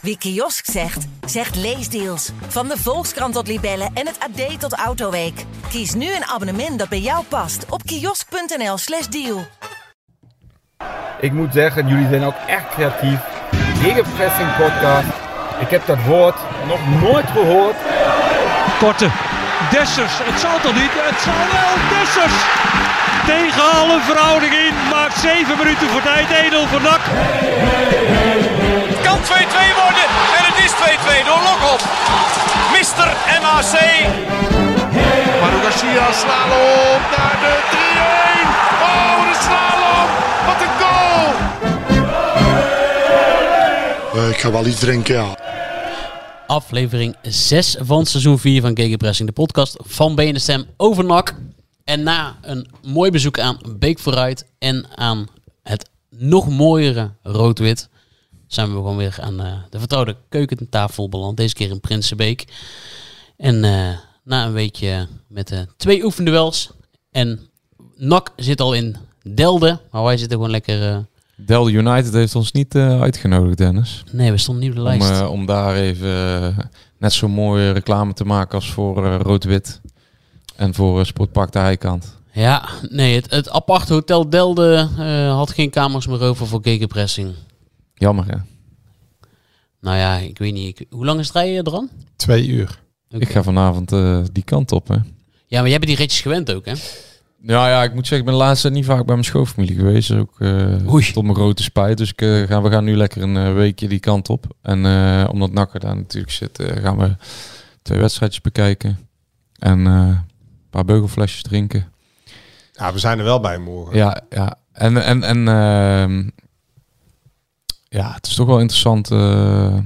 Wie kiosk zegt, zegt leesdeals. Van de Volkskrant tot Libellen en het AD tot Autoweek. Kies nu een abonnement dat bij jou past op kiosk.nl/slash deal. Ik moet zeggen, jullie zijn ook echt creatief. Gegenpressing podcast. Ik heb dat woord nog nooit gehoord. Korte. Dessers. Het zal toch niet? Het zal wel. Dessers. Tegen alle verhouding in. Maakt 7 minuten voor tijd. 1-0 voor NAC. Het kan 2-2 worden. En het is 2-2 door Lokop. Mister MAC. Manu Garcia slalom naar de 3-1. Oh, de slalom. Wat een goal. ik ga wel iets drinken, ja. Aflevering 6 van seizoen 4 van Gegenpressing, de podcast van BNSM over NAC. En na een mooi bezoek aan Beek vooruit en aan het nog mooiere rood-wit, zijn we gewoon weer aan eh, de vertrouwde keukentafel beland. Deze keer in Prinsenbeek. En eh, na een weekje met uh, twee oefenduels. En NAC zit al in Delden, maar wij zitten gewoon lekker... Delden United heeft ons niet uitgenodigd, Dennis. Nee, we stonden niet op de lijst. Om, om daar even net zo mooie reclame te maken als voor rood-wit. En voor Sportpark de Heikant. Ja, nee, het, het aparte Hotel Delden had geen kamers meer over voor gegenpressing. Jammer, hè? Nou ja, ik weet niet. Ik, hoe lang is het rijden er dan? Twee uur. Okay. Ik ga vanavond uh, die kant op, hè. Ja, maar jij bent die ritjes gewend ook, hè? Ja, ja, ik moet zeggen, ik ben laatst niet vaak bij mijn schoonfamilie geweest. Ook uh, tot mijn grote spijt. Dus ik, uh, gaan, we gaan nu lekker een weekje die kant op. En omdat Nakker daar natuurlijk zit, gaan we twee wedstrijdjes bekijken. En een paar beugelflesjes drinken. Ja, we zijn er wel bij morgen. Ja, ja. En, en, en ehm, ja, het is toch wel interessant uh,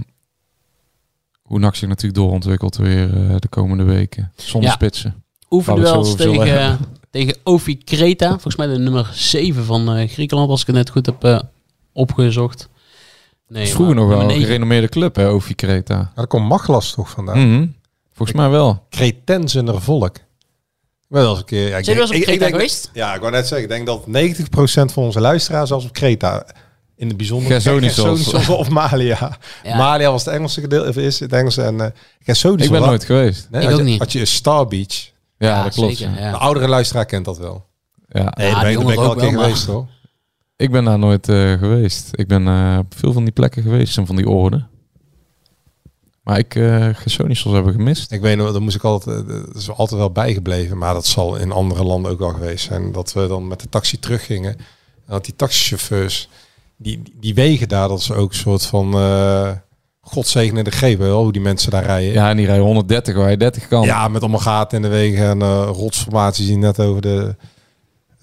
hoe NAC zich natuurlijk doorontwikkelt weer uh, de komende weken. Zonder ja. spitsen. Oefenduels tegen, tegen Ofi Kreta. Volgens mij de nummer 7 van uh, Griekenland, als ik het net goed heb opgezocht. Nee, vroeger nog wel een gerenommeerde club, hè, Ofi Kreta. Ja, daar komt Maglas toch vandaan? Mm -hmm. Volgens mij wel. Cretensener volk. Wel eens een keer. Ja, ik Zijn denk, je wel eens op Kreta geweest? Ja, ik wou net zeggen, ik denk dat 90% van onze luisteraars zelfs op Kreta in het bijzonder. Gersonisos. of Malia. Ja. Malia was het Engelse gedeelte, of is het Engelse. En uh, Gersonisos. Ik ben nooit geweest. Nee, ik ook je, niet. Had je een Star Beach. Ja, ja dat klopt. Zeker, ja. De oudere luisteraar kent dat wel. Ja, nee, daar ben, ik, ben ik al een keer geweest hoor. Ik ben daar nooit uh, geweest. Ik ben uh, op veel van die plekken geweest en van die orde. Maar ik uh, Gersonisos hebben gemist. Ik weet nog, daar moest ik altijd, dat is altijd wel bijgebleven. Maar dat zal in andere landen ook wel geweest zijn. Dat we dan met de taxi teruggingen. En dat die taxichauffeurs die, die wegen daar, dat is ook een soort van uh, godzegende de geven, hoe die mensen daar rijden. Ja, en die rijden 130 waar je 30 kan. Ja, met allemaal gaten in de wegen en uh, rotsformaties die net over de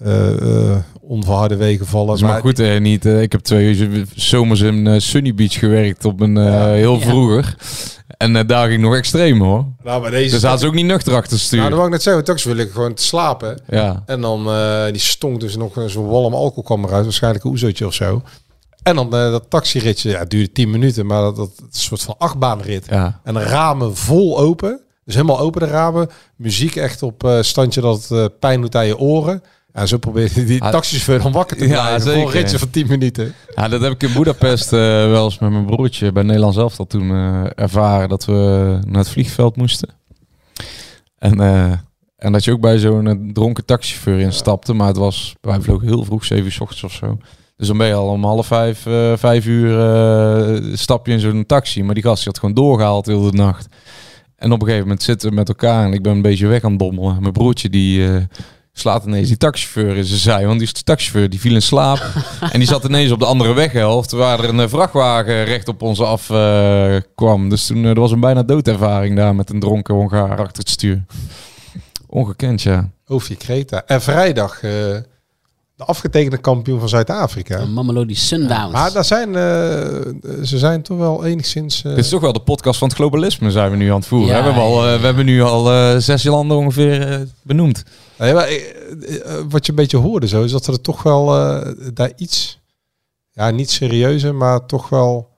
uh, onverharde wegen vallen. maar, maar goed, hè, niet. ik heb twee zomers in Sunny Beach gewerkt op een heel ja. vroeger. En daar ging nog extreem hoor. Nou, maar deze dus zaten ze ook niet nuchter achter sturen. Nou, dat wou ik net zeggen. Toch wil ik gewoon te slapen. Ja. En dan die stonk dus nog zo'n walm alcohol kwam eruit. Waarschijnlijk een oezootje of zo. En dan uh, dat taxiritje, ja, duurde 10 minuten, maar dat, een soort van achtbaanrit. Ja. En de ramen vol open. Dus helemaal open de ramen. Muziek echt op uh, standje dat uh, pijn doet aan je oren. En zo probeerde die taxichauffeur dan wakker te blijven. Ja, zeker. Voor een ritje van 10 minuten. Ja, dat heb ik in Budapest wel eens met mijn broertje bij Nederlands Elftal toen ervaren. Dat we naar het vliegveld moesten. En, en dat je ook bij zo'n dronken taxichauffeur instapte. Maar het was, wij vlogen heel vroeg, 7 uur s ochtends of zo. Dus dan ben je al om half vijf, uh, vijf uur uh, stap je in zo'n taxi. Maar die gast die had gewoon doorgehaald heel de nacht. En op een gegeven moment zitten we met elkaar en ik ben een beetje weg aan het bommelen. Mijn broertje die uh, slaat ineens die taxichauffeur in zijn zij. Want die taxichauffeur die viel in slaap. en die zat ineens op de andere weghelft waar er een vrachtwagen recht op ons af kwam. Dus toen er was een bijna doodervaring daar met een dronken Hongaar achter het stuur. Ongekend, ja. Oefje Kreta. En vrijdag de afgetekende kampioen van Zuid-Afrika. Mamelodi Sundowns. Ja, maar daar zijn, uh, ze zijn toch wel enigszins... Uh... Dit is toch wel de podcast van het globalisme zijn we nu aan het voeren. Ja, we, hebben al, uh, we hebben nu al zes landen ongeveer benoemd. Ja, maar, wat je een beetje hoorde zo, is dat er toch wel daar iets, ja niet serieuzer, maar toch wel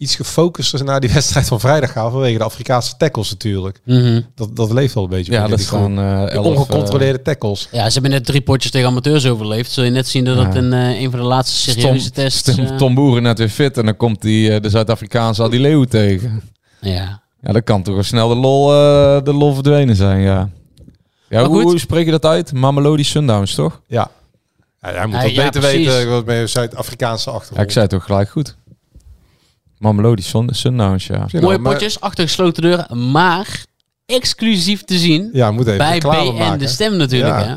iets gefocuster naar die wedstrijd van vrijdag gaan. Vanwege de Afrikaanse tackles natuurlijk. Mhm. Dat, dat leeft wel een beetje. Ja, dat is gewoon eh, Die elf, ongecontroleerde tackles. Ja, ze hebben net drie potjes tegen amateurs overleefd. Zul je net zien dat Ja. het een, eh, een van de laatste eh, serieuze Tom- tests... Tom, eh, Tom Boeren net weer fit en dan komt die, eh, de Zuid-Afrikaanse Adi Leeuw tegen. ja. Ja, dan kan toch wel snel de lol, eh, de lol verdwenen zijn, ja. Ja, hoe, spreek je dat uit? Mamelodi Sundowns, toch? Ja. ja jij moet ja, beter precies. weten wat met Zuid-Afrikaanse achtergrond. Ja, ik zei het toch gelijk goed. Mamelodi Sun- Sundowns, ja. Mooie nou, maar- potjes, achter gesloten deuren, maar exclusief te zien Ja, moet even bij BN maken. De Stem natuurlijk. Ja. Hè?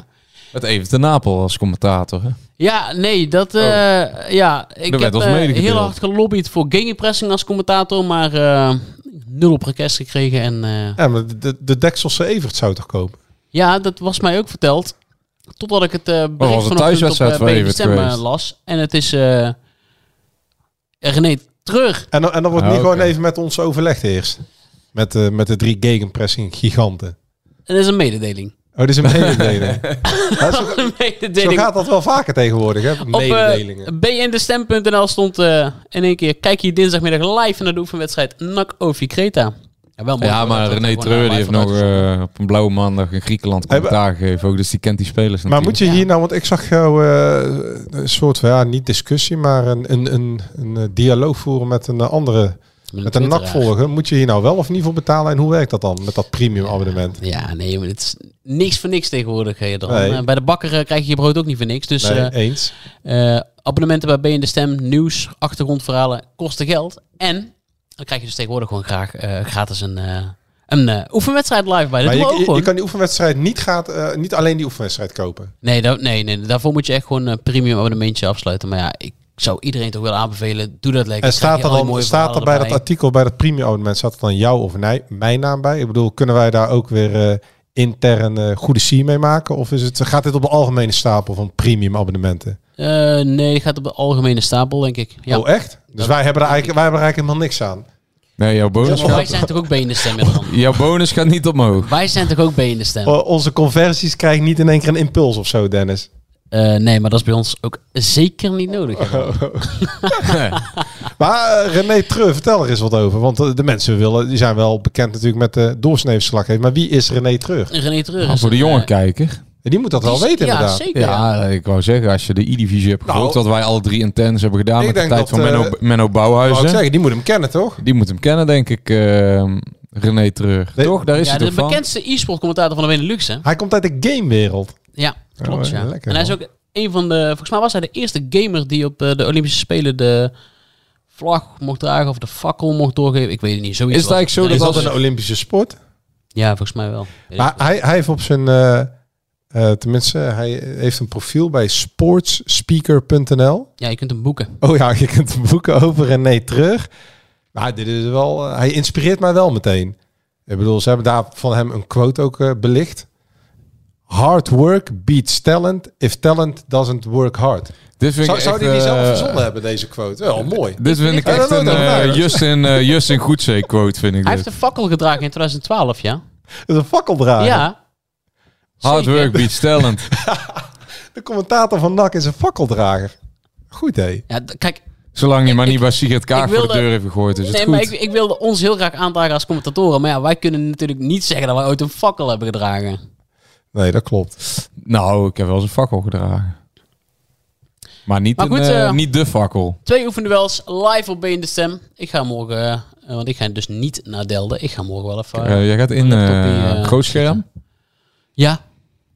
Met Even de Napel als commentator, hè? Ja, nee, dat... eh, ja, ik werd heb eh, heel hard gelobbyd voor gegenpressing als commentator, maar eh, nul op request gekregen. En eh, Ja, maar de, de Dekselse Evert zou toch kopen? ja, dat was mij ook verteld. Totdat ik het was bericht vanochtend op uh, van BN De Stem las. En het is eh René terug. En, dan- en dan wordt Ah, niet gewoon even met ons overlegd eerst. Met, eh, met de drie gegenpressing giganten. En dat is een mededeling. Oh, dit is een mededeling. Ja, zo, een zo mededeling. gaat dat wel vaker tegenwoordig, hè? Op Mededelingen. uh, bndestem.nl stond eh, in één keer... Kijk hier dinsdagmiddag live naar de oefenwedstrijd NAC Ovi Creta. Ja, wel mooi Ja, hoor, maar René Treur die heeft nog eh, op een blauwe maandag in Griekenland Hey, commentaar gegeven. Ook, dus die kent die spelers maar natuurlijk. moet je hier nou, want ik zag jou eh, een soort van, ja, niet discussie, maar een, een, een, een eh, dialoog voeren met een andere, met een nakvolger. Moet je hier nou wel of niet voor betalen en hoe werkt dat dan met dat premium abonnement? Ja, nee, maar het is niks voor niks tegenwoordig. Hè, dan. Nee. Bij de bakker krijg je je brood ook niet voor niks. Dus Nee, eens. eh, abonnementen bij BN De Stem, nieuws, achtergrondverhalen kosten geld. En dan krijg je dus tegenwoordig gewoon graag eh, gratis een, eh, een eh, oefenwedstrijd live bij. Dat Maar je, je, gewoon. je kan die oefenwedstrijd niet, gaat, niet alleen die oefenwedstrijd kopen. Nee, nee, nee, daarvoor moet je echt gewoon een premium abonnementje afsluiten. Maar ja, ik zou iedereen toch wel aanbevelen. Doe dat lekker. En staat er, dan, staat er bij dat artikel, bij dat premium abonnement, staat er dan jouw of nee, mijn naam bij? Ik bedoel, kunnen wij daar ook weer intern goede sier mee maken? Of is het, gaat dit op de algemene stapel van premium abonnementen? Eh, nee, het gaat op de algemene stapel, denk ik. Ja. Oh, echt? Dus wij hebben, er eigenlijk, wij hebben er eigenlijk helemaal niks aan. Nee, jouw bonus, Maar wij gaat, zijn toch ook Stem, dan? jouw bonus gaat niet omhoog. Wij zijn toch ook BN De Stem? O- onze conversies krijgen niet in één keer een impuls of zo, Dennis. Eh, nee, maar dat is bij ons ook zeker niet nodig. Maar eh, René Treu, vertel er eens wat over. Want eh, de mensen willen, die zijn wel bekend natuurlijk met de doorsneefslaggever. Maar wie is René Treur? René Treur Maar is voor de een, jonge eh, kijker. Die moet dat wel die is- weten ja, inderdaad. zeker. Ja. Ja, ik wou zeggen, als je de E-divisie hebt Nou, gevolgd, wat wij alle drie intens hebben gedaan ik met de tijd dat, van eh, Menno, Menno Wou ik Bouwhuizen. zeggen, die moet hem kennen, toch? Die moet hem kennen, denk ik, eh, René Treur. Nee, Toch? Daar is Ja, hij de bekendste e-sport commentator van de Benelux, hè? Hij komt uit de gamewereld. Ja, klopt, Oh, ja. lekker, en hij is ook een van de... Volgens mij was hij de eerste gamer die op eh, de Olympische Spelen de vlag mocht dragen of de fakkel mocht doorgeven. Ik weet het niet. Zoiets Is het eigenlijk zo Is dat dat als- een Olympische sport? Ja, volgens mij wel. Weet Maar hij, hij heeft op zijn... eh, eh, tenminste, hij heeft een profiel bij sportsspeaker.nl. niet. Ja, je kunt hem boeken. Oh ja, je kunt boeken over René terug. Maar dit is wel... hij inspireert mij wel meteen. Ik bedoel, ze hebben daar van hem een quote ook eh, belicht. Hard work beats talent if talent doesn't work hard. Dit vind Zou, ik zou echt, die die zelf eh, verzonnen hebben, deze quote? Wel mooi. Dit vind ik echt een. Justin, Justin Goedzee quote, vind ik Hij dit. heeft de fakkel gedragen in 2012, ja? Dat is een fakkeldrager. Ja. Hard work beats talent. De commentator van NAC is een fakkeldrager. Goed, hé. Ja, kijk, Zolang je maar niet bij Sigrid Kaag ik voor de wilde- deur heeft gegooid, is het nee, goed. maar ik, ik wilde ons heel graag aandragen als commentatoren. Maar ja, wij kunnen natuurlijk niet zeggen dat wij ooit een fakkel hebben gedragen. Nee, dat klopt. Nou, ik heb wel eens een fakkel gedragen. Maar niet, Maar een, eh, eh, niet de fakkel. Twee oefenduels live op BN De Stem. Ik ga morgen, eh, want ik ga dus niet naar Delden. Ik ga morgen wel even... Jij gaat in groot scherm. ja,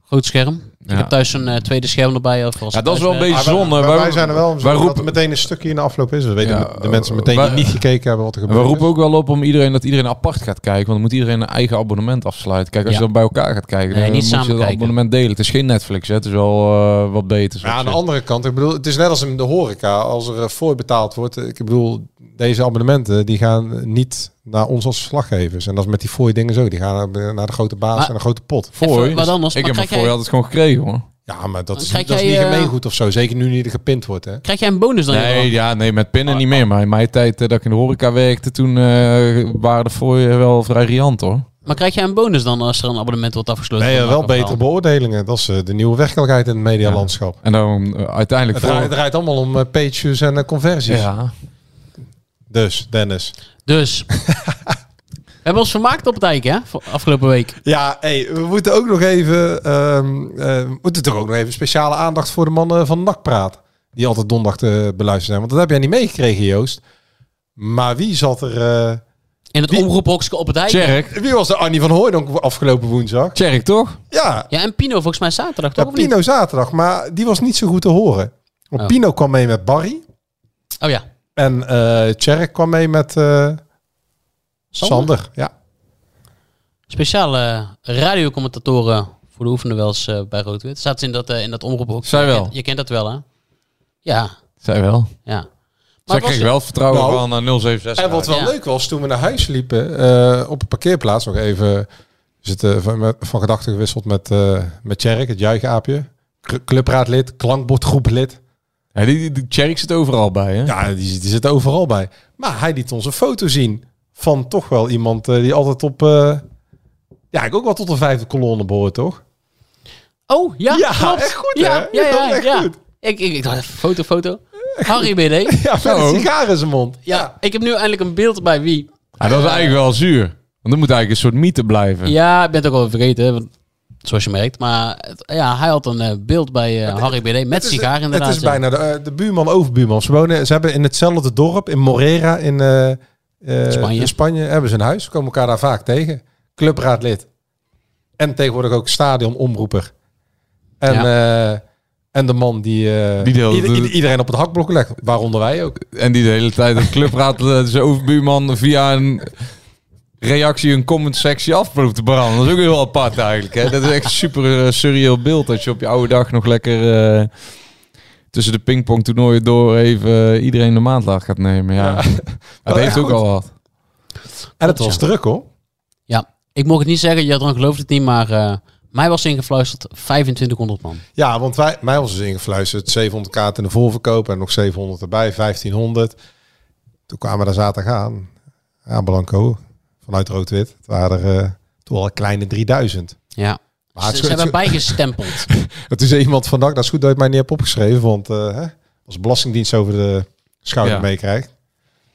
groot scherm. Ik heb thuis een eh, tweede scherm erbij. Of als Ja, dat is wel een thuis beetje wij- zonde. wij, zijn er wel wij roepen meteen een stukje in de afloop is. We weten Ja, de, de mensen meteen wij- die niet gekeken hebben wat er We gebeurt. roepen ook wel op om iedereen dat iedereen apart gaat kijken. Want dan moet iedereen een eigen abonnement afsluiten. Kijk, als Ja. je dan bij elkaar gaat kijken, Nee, dan niet moet samen je het kijken. abonnement delen. Het is geen Netflix, hè. het is wel eh, wat beter. Ja, aan de andere kant, ik bedoel, het is net als in de horeca. Als er eh, voorbetaald wordt, ik bedoel, deze abonnementen die gaan niet naar ons als verslaggevers. En dat is met die fooi dingen zo. Die gaan naar, de grote baas Maar- en een grote pot. Voor, wat anders, ik heb mijn jij- altijd gewoon gekregen Ja, maar dat is, dat is niet eh, gemeengoed of zo. Zeker nu niet er gepint wordt, hè. Krijg jij een bonus dan? Nee, ja, nee, met pinnen niet meer. Maar in mijn tijd eh, dat ik in de horeca werkte, toen eh, waren de voor wel vrij riant hoor. Maar krijg jij een bonus dan als er een abonnement wordt afgesloten? Nee, wel betere beoordelingen. Dat is de nieuwe werkelijkheid in het medialandschap. En dan uiteindelijk Het, draait, het draait allemaal om page views en conversies. Ja. Dus, Dennis. Dus. We hebben ons vermaakt op het eik, hè? Afgelopen week. Ja, hey, we moeten ook nog even... ehm, eh, we moeten toch ook nog even speciale aandacht voor de mannen van NAC praat. Die altijd donderdag te beluisteren zijn. Want dat heb jij niet meegekregen, Joost. Maar wie zat er... eh, In het Wie- omroephokje op het eik. Tjerk. wie was de Annie van Hooydonk afgelopen woensdag? Tjerk, toch? Ja, Ja, en Pino volgens mij zaterdag, ja toch? of niet? Pino zaterdag. Maar die was niet zo goed te horen. Want Oh. Pino kwam mee met Barry. Oh ja. En eh Tjerk kwam mee met eh, Sander? Sander. Ja. Speciale radiocommentatoren voor de oefenen wel eens eh, bij Rood-Wit. Staat in dat, eh, in dat omroephokje. Zij Je wel. kent- Je kent dat wel, hè? Ja, Zij wel. ja. Zij het was- kreeg wel het vertrouwen Nou, van eh, 076. En wat wel Ja. leuk was, toen we naar huis liepen, eh, op een parkeerplaats nog even zitten van, van gedachten gewisseld met, eh met Tjerk, het juichaapje. Clubraadlid, klankbordgroeplid. Ja, die, die, die Tjerk zit overal bij, hè? Ja, die, die zit overal bij. Maar hij liet ons een foto zien van toch wel iemand eh, die altijd op... eh, ja, ik ook wel tot de vijfde kolonne behoort, toch? Oh, ja, Ja, klopt. echt goed, ja, hè? Ja, ja, Ja, echt ja. goed. Ik, ik, ik dacht foto, foto. Harry BD. Ja, met Zo. een sigaar in zijn mond. Ja, ik heb nu eindelijk een beeld bij wie. Ja, dat is eigenlijk wel zuur. Want dan moet eigenlijk een soort mythe blijven. Ja, ik ben het ook al vergeten, want- zoals je merkt. Maar het- ja, hij had een eh, beeld bij eh, Harry BD met sigaar inderdaad. Het is ja. bijna de, de buurman overbuurman. Ze, wonen, ze hebben in hetzelfde dorp, in Morera, in eh, eh, Spanje. in Spanje, hebben ze een huis. Komen elkaar daar vaak tegen. Clubraadlid. En tegenwoordig ook stadionomroeper. En, eh, en de man die, eh, Die deelde ieder- de- ieder- iedereen op het hakblok legt. Waaronder wij ook. En die de hele tijd het clubraad zijn overbuurman via een reactie, een comment sectie af proeft te branden. Dat is ook heel apart eigenlijk. Hè? Dat is echt een super surreal beeld. Dat je op je oude dag nog lekker eh, tussen de pingpong toernooien door even eh, iedereen de maandlaag gaat nemen. Ja. Ja. Dat Wel heeft ook al wat. En het was ja. druk hoor. Ja, ik mocht het niet zeggen, Jadran gelooft het niet, maar eh, mij was ingefluisterd 2500 man. Ja, want wij, mij was dus ingefluisterd 700 kaarten in de voorverkoop en nog 700 erbij, 1500. Toen kwamen we daar zaterdag aan. Ja, Blanco, vanuit Rood-Wit. Het waren er eh, toen al een kleine 3000. Ja. Maar Ze, het ze is- hebben bijgestempeld. Het is iemand vandaag, dat is goed dat je het mij niet hebt opgeschreven, want eh, hè, als Belastingdienst over de schouder Ja. meekrijgt,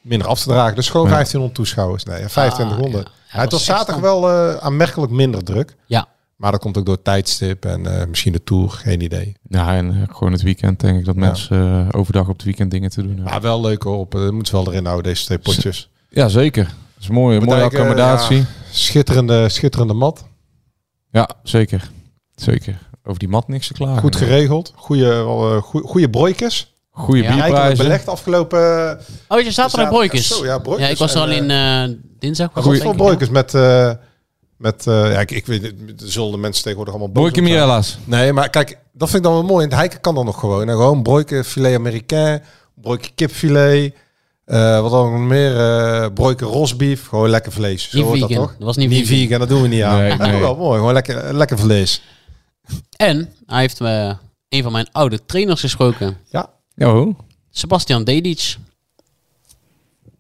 minder af te dragen. Dus gewoon Ja. 1500 toeschouwers. Nee, 2500. Ah, ja. Ja, het was zaterdag wel eh, aanmerkelijk minder druk. Ja. Maar dat komt ook door het tijdstip en eh, misschien de Tour, geen idee. Ja, en gewoon het weekend denk ik dat Ja. mensen overdag op het weekend dingen te doen hebben. Maar wel leuk hoor, op, eh, moeten ze wel erin houden, deze twee potjes. Ja, zeker. Dat is een mooie, mooie accommodatie. ja, schitterende, schitterende mat. Ja, zeker. Zeker. Over die mat niks te klagen. Goed geregeld. Goede, eh, goede broikjes. Goede Ja. Rijkelijk bierprijzen. belegd afgelopen... eh, Oh, je zaterdag broodjes. Zo, ja, broodjes. Ja, ik was er En, al in eh, eh, dinsdag. Goed voor broikjes met... eh, met eh, ja, ik, ik weet het, er zullen de mensen tegenwoordig allemaal boos. Mirelas. Nee, maar kijk, dat vind ik dan wel mooi. In het Heiken kan dan nog gewoon. hè. Gewoon broike filet américain, broike kipfilet. Eh, wat dan nog meer? eh broike rosbief. Gewoon lekker vlees. Zo Niet hoort dat vegan. toch? Dat was niet Niet vegan. vegan, dat doen we niet aan. Nee, Dat is wel mooi. Gewoon lekker, lekker vlees. En hij heeft me een van mijn oude trainers gesproken. Ja. Oh, Sebastian Dedic.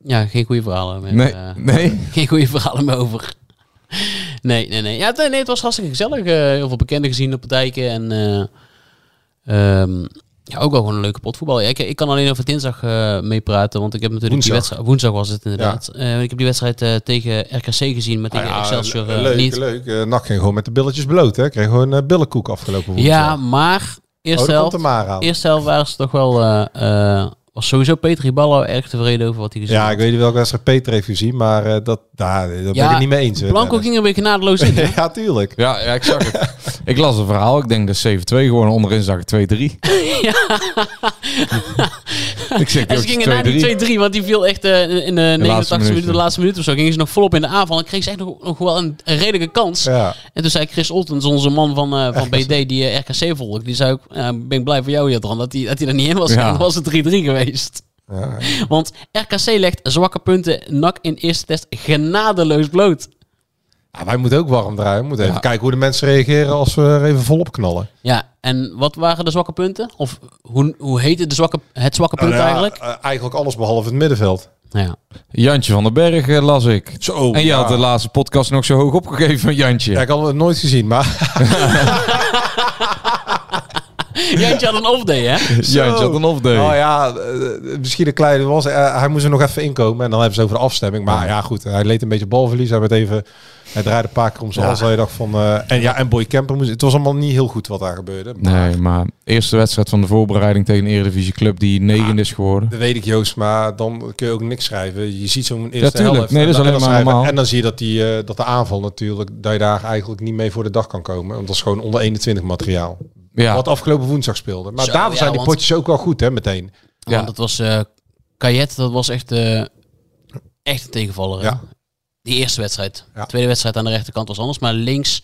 Ja, geen goede verhalen meer. nee. eh, nee. geen goede verhalen meer over. Nee, nee, nee. Ja, het, nee, het was hartstikke gezellig. Eh, heel veel bekenden gezien op het dijken. En eh, ehm, ja, ook wel gewoon een leuke potvoetbal. Ja, ik, ik kan alleen over dinsdag eh meepraten. Want ik heb natuurlijk Woensdag. die wedstrijd... Woensdag was het inderdaad. Eh, ik heb die wedstrijd eh, tegen RKC gezien. Met tegen Ah ja, Excelsior le- leuk, niet. leuk. Eh Nak ging gewoon met de billetjes bloot. Hè. Kreeg gewoon billenkoek afgelopen woensdag. Ja, maar oh, eerste komt helft... maar. Eerste helft waren ze toch wel... eh, eh, was sowieso Peter Riballo erg tevreden over wat hij gezien Ja, had. ik weet niet welke wedstrijd Peter heeft gezien, maar eh, dat, daar, daar ben ik Ja, niet mee eens. Blanco ging er weer genadeloos in. hè? ja, tuurlijk. Ja, ja, ik zag het. ik las het verhaal. Ik denk dat 7-2 gewoon onderin zag ik 2-3. ik zeg En ze gingen na die 2-3, want die viel echt eh, in de 89 minuten, de laatste minuut of zo. Gingen ze nog volop in de aanval. En kreeg ze echt nog, nog wel een, een redelijke kans. Ja. En toen zei Chris Oltens, onze man van, eh, van BD, die eh, RKC volgt. Die zei ook, ja, ben ik blij voor jou, Jadran, dat hij dat er niet in was. Ja. Dan was het 3-3 geweest. Ja. Want RKC legt zwakke punten NAC in eerste test genadeloos bloot. Ja, wij moeten ook warm draaien. We moeten even Ja. kijken hoe de mensen reageren als we er even volop knallen. Ja, en wat waren de zwakke punten? Of hoe, hoe heette de zwakke, het zwakke punt Nou ja, eigenlijk? eh, eigenlijk alles behalve het middenveld. Ja. Jantje van den Berg eh, las ik. Zo, En je ja. had de laatste podcast nog zo hoog opgegeven van Jantje. Ja, ik had het nooit gezien, maar Jantje had een off-day, hè? Ja, je had een off-day. Oh ja, eh, misschien een kleine was. eh, hij moest er nog even inkomen en dan hebben ze over de afstemming. Maar ja, goed, hij leed een beetje balverlies. Hij werd even, hij draaide een paar keer om zijn hals. Dat je dacht van, eh, en ja, en Boy Kemper moest. Het was allemaal niet heel goed wat daar gebeurde. Maar, Nee, maar eerste wedstrijd van de voorbereiding tegen een Eredivisie club die negende is geworden. Dat weet ik Joost, maar dan kun je ook niks schrijven. Je ziet zo'n eerste tuurlijk. helft. Nee, dat is en dan- alleen maar normaal. En dan zie je dat, die, eh, dat de aanval natuurlijk, dat je daar eigenlijk niet mee voor de dag kan komen. Want dat is gewoon onder 21 materiaal. Ja, Wat afgelopen woensdag speelde. Maar Zo, daarvoor ja, zijn die want- potjes ook wel goed, hè, meteen. Ja. Want dat was eh Kajet, dat was echt, eh, echt een tegenvaller. hè? Ja. Die eerste wedstrijd. Ja. De tweede wedstrijd aan de rechterkant was anders, maar links.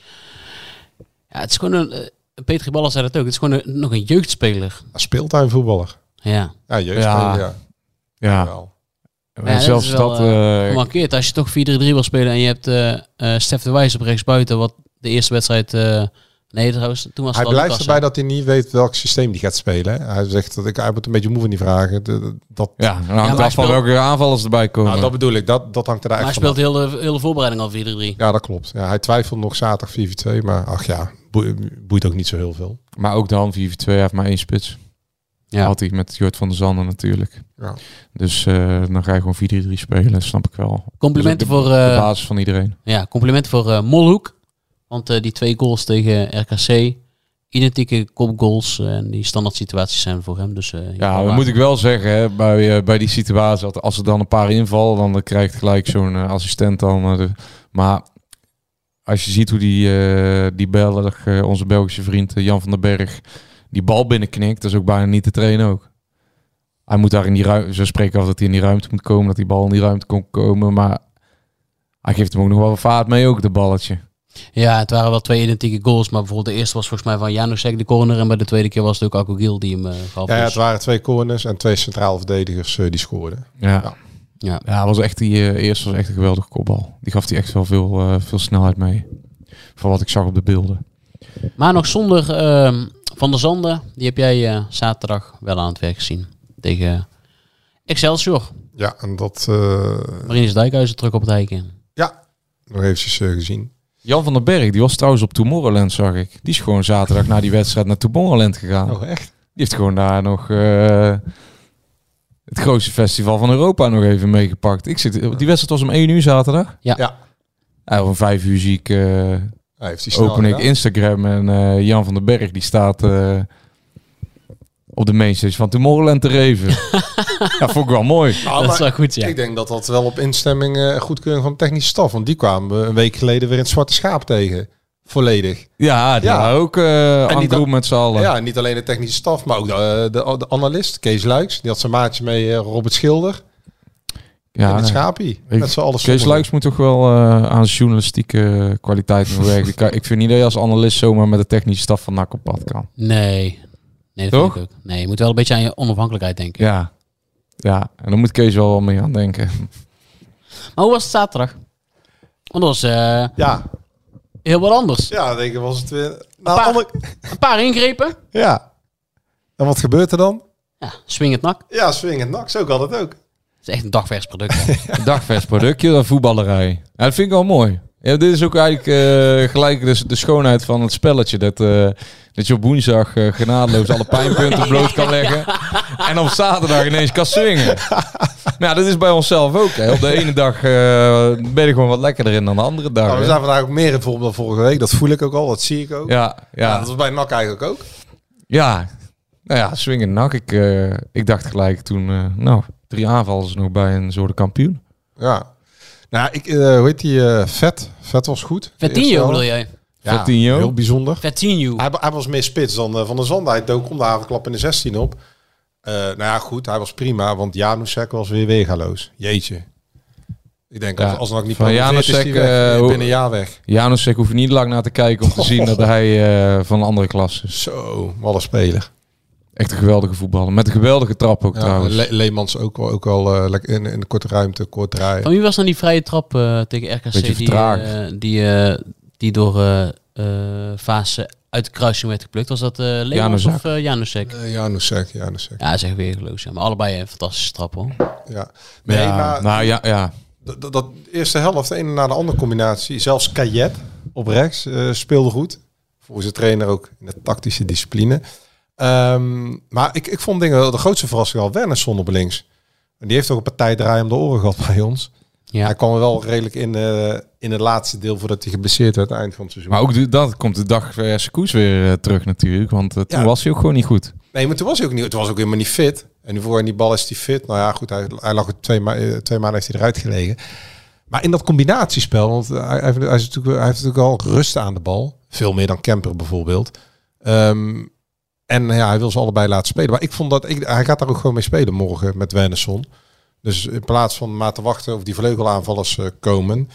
Ja, het is gewoon een. eh, Peter Ballas zei dat ook. Het is gewoon een, nog een jeugdspeler. Speeltuinvoetballer. Ja. Ja, jeugdspeler, ja. Ja. ja. Wel. En Ja, dat zelfs is wel, dat... eh, eh, Gemarkeerd. Als je toch 4-3-3 wil spelen en je hebt eh eh Stef de Wijs op rechts buiten, wat de eerste wedstrijd. Eh nee, trouwens, toen was Hij blijft Lucas, erbij hè? dat hij niet weet welk systeem hij gaat spelen. hè. Hij zegt dat ik hij wordt een beetje moe van die vragen. Dat, ja, dan maar hangt af van welke aanvallers erbij komen. nou, dat bedoel ik. Dat, dat hangt er Maar hij eigenlijk speelt heel de hele voorbereiding al 4-3-3. af. Ja, dat klopt. Ja, hij twijfelt nog zaterdag 4-4-2. Maar ach ja, boe- boeit ook niet zo heel veel. Maar ook dan 4-2 heeft maar één spits. Ja. Had hij met Jort van der Zanden natuurlijk. Ja. Dus eh, dan ga je gewoon 4-3-3 spelen, snap ik wel. Complimenten ook voor, de, de eh, basis van iedereen. ja, complimenten voor eh, Molhoek. Want eh, die twee goals tegen RKC, identieke kopgoals eh, en die standaard situaties zijn voor hem. Dus, eh, Ja, dat moet ik wel zeggen, hè, bij, bij die situatie, dat als er dan een paar invallen, dan krijgt gelijk zo'n assistent dan. de, maar als je ziet hoe die, die Belg, onze Belgische vriend Jan van den Berg, die bal binnenknikt, dat is ook bijna niet te trainen ook. Hij moet daar in die ruimte, ze spreken af dat hij in die ruimte moet komen, dat die bal in die ruimte kon komen, maar hij geeft hem ook nog wel vaart mee ook, de balletje. Ja, het waren wel twee identieke goals. Maar bijvoorbeeld de eerste was volgens mij van Janusek de corner. En bij de tweede keer was het ook Akogil die hem eh gaf. Ja, ja, Dus- het waren twee corners en twee centraal verdedigers eh, die scoorden. Ja. Ja. ja. Ja, was echt die eh, eerste was echt een geweldige kopbal. Die gaf hij echt wel veel, eh, veel snelheid mee. Van wat ik zag op de beelden. Maar nog zonder ehm, Van der Zanden. Die heb jij eh, zaterdag wel aan het werk gezien. Tegen Excelsior. Ja, en dat... eh, Marinus Dijkhuizen terug op het heiken. ja, nog eventjes gezien. Jan van den Berg, die was trouwens op Tomorrowland, zag ik. Die is gewoon zaterdag na die wedstrijd naar Tomorrowland gegaan. Oh, echt? Die heeft gewoon daar nog eh, het grootste festival van Europa nog even meegepakt. Ik zit, die wedstrijd was om 1 uur zaterdag. Ja. Ja. Om 5 uur zie ik, eh, Hij heeft die open ik gedaan. Instagram en eh, Jan van den Berg die staat eh, op de mainstage van Tomorrowland te reven. ja, vond ik wel mooi. Ah, dat is wel goed, ja. Ik denk dat dat wel op instemming eh, en goedkeuring van de technische staf. Want die kwamen we een week geleden weer in het Zwarte Schaap tegen. Volledig. Ja, die Ja. ook uh, En aan niet met z'n allen. Ja, niet alleen de technische staf, maar ook de, de, de analist, Kees Luiks. Die had zijn maatje mee, eh, Robert Schilder. Ja, en het Schapie. Ik- Met z'n allen Kees. Luiks moet toch wel eh, aan journalistieke kwaliteit werken. Ik, ik vind niet dat je als analist zomaar met de technische staf van NAC op pad kan. Nee. Nee, dat Toch? vind ik ook. Nee, je moet wel een beetje aan je onafhankelijkheid denken. Ja. Ja, en dan moet Kees wel wel mee aan denken. Maar hoe was het zaterdag? Want dat was eh, Ja, heel wat anders. ja, denk ik was het weer... Een Nou, paar, een paar ingrepen. ja. En wat gebeurt er dan? Ja, swing het nak. Ja, swingend nak, zo kan het ook. Het is echt een dagvers product. hè. Een dagvers productje, dat voetballerij. Ja, dat vind ik wel mooi. Ja, dit is ook eigenlijk eh, gelijk de, de schoonheid van het spelletje. Dat, eh, dat je op woensdag eh, genadeloos alle pijnpunten bloot kan leggen. En op zaterdag ineens kan swingen. Maar ja, dat is bij onszelf ook. Hè. Op de ene dag eh, ben je gewoon wat lekkerder in dan de andere dag. Maar we zijn vandaag ook meer in vorm dan vorige week. Dat voel ik ook al, dat zie ik ook. Ja, Ja, ja, dat was bij NAC eigenlijk ook. ja. Nou ja, swingen nak. Ik, eh, ik dacht gelijk toen, eh, nou, drie aanvallers nog bij een soort kampioen. Ja. Nou, ik, eh hoe heet die? eh, Vet. Vet was goed. De helft. bedoel jij? Ja, heel bijzonder. Hij, hij was meer spits dan eh, Van der Zand. Hij dook om de havenklap in de 16 op. Eh, nou ja, goed. Hij was prima, want Janusek was weer weergaloos. Jeetje. Ik denk, Ja, als, als nog niet van is Janusek, die weg. binnen een jaar weg. Janus, ik hoef je niet lang naar te kijken om te zien dat hij eh, van een andere klas is. Zo, wat een speler. Echt een geweldige voetballer. Met een geweldige trap ook Ja, trouwens. Le- Leemans ook wel, ook wel eh, lekker in, in de korte ruimte, kort draaien. Van wie was dan die vrije trap eh, tegen RKC? Beetje die, eh, die, die door eh eh fase uit de kruising werd geplukt. Was dat eh Leemans of eh Janusek? Eh, Janusek, Janusek. Ja, zeg weer geloos. Ja. Maar allebei een fantastische trap hoor. Ja. Nee, ja, maar nou ja, ja. dat, eerste helft, de ene na de andere combinatie. Zelfs Kajet op rechts eh, speelde goed. Volgens de trainer ook in de tactische discipline. Ehm, maar ik, ik vond dingen, de grootste verrassing al Wernersson op links. En die heeft ook een partij draai om de oren gehad bij ons. Ja. Hij kwam wel redelijk in, eh, in het laatste deel voordat hij geblesseerd werd aan het eind van het seizoen. Maar ook de, dat komt de dag uh, Koes weer eh, terug natuurlijk. Want eh, toen Ja. was hij ook gewoon niet goed. Nee, maar toen was hij ook niet. Toen was ook helemaal niet fit. En nu voor in die bal is hij fit. Nou ja, goed. Hij, hij lag er twee, ma twee maanden heeft hij eruit gelegen. Maar in dat combinatiespel, want hij, hij, heeft, hij, is natuurlijk, hij heeft natuurlijk al rust aan de bal. Veel meer dan Kemper bijvoorbeeld. Ehm, en ja, hij wil ze allebei laten spelen. Maar ik vond dat ik, hij gaat daar ook gewoon mee spelen morgen met Wernersson. Dus in plaats van maar te wachten of die vleugelaanvallers eh, komen,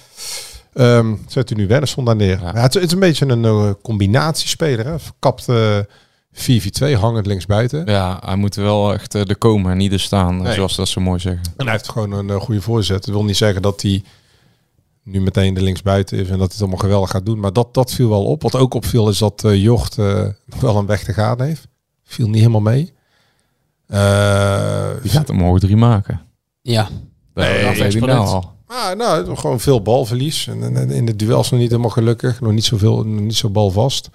ehm, zet u nu Wernersson daar neer. Ja. het, het is een beetje een eh, combinatiespeler. Hè? Verkapt eh 4-4-2, hangend linksbuiten. Ja, hij moet wel echt eh, er komen en niet er staan. Nee. Zoals dat zo mooi zeggen. En hij heeft gewoon een eh, goede voorzet. Dat wil niet zeggen dat hij nu meteen de linksbuiten is en dat hij het allemaal geweldig gaat doen. Maar dat, dat viel wel op. Wat ook opviel is dat eh Jocht eh, wel een weg te gaan heeft. Viel niet helemaal mee. Eh, Die gaat hem morgen drie maken. Ja. Nee, dat weet nou al. Ah, nou, gewoon veel balverlies. En, in de duels nog niet helemaal gelukkig. Nog niet zoveel, nog niet zo balvast.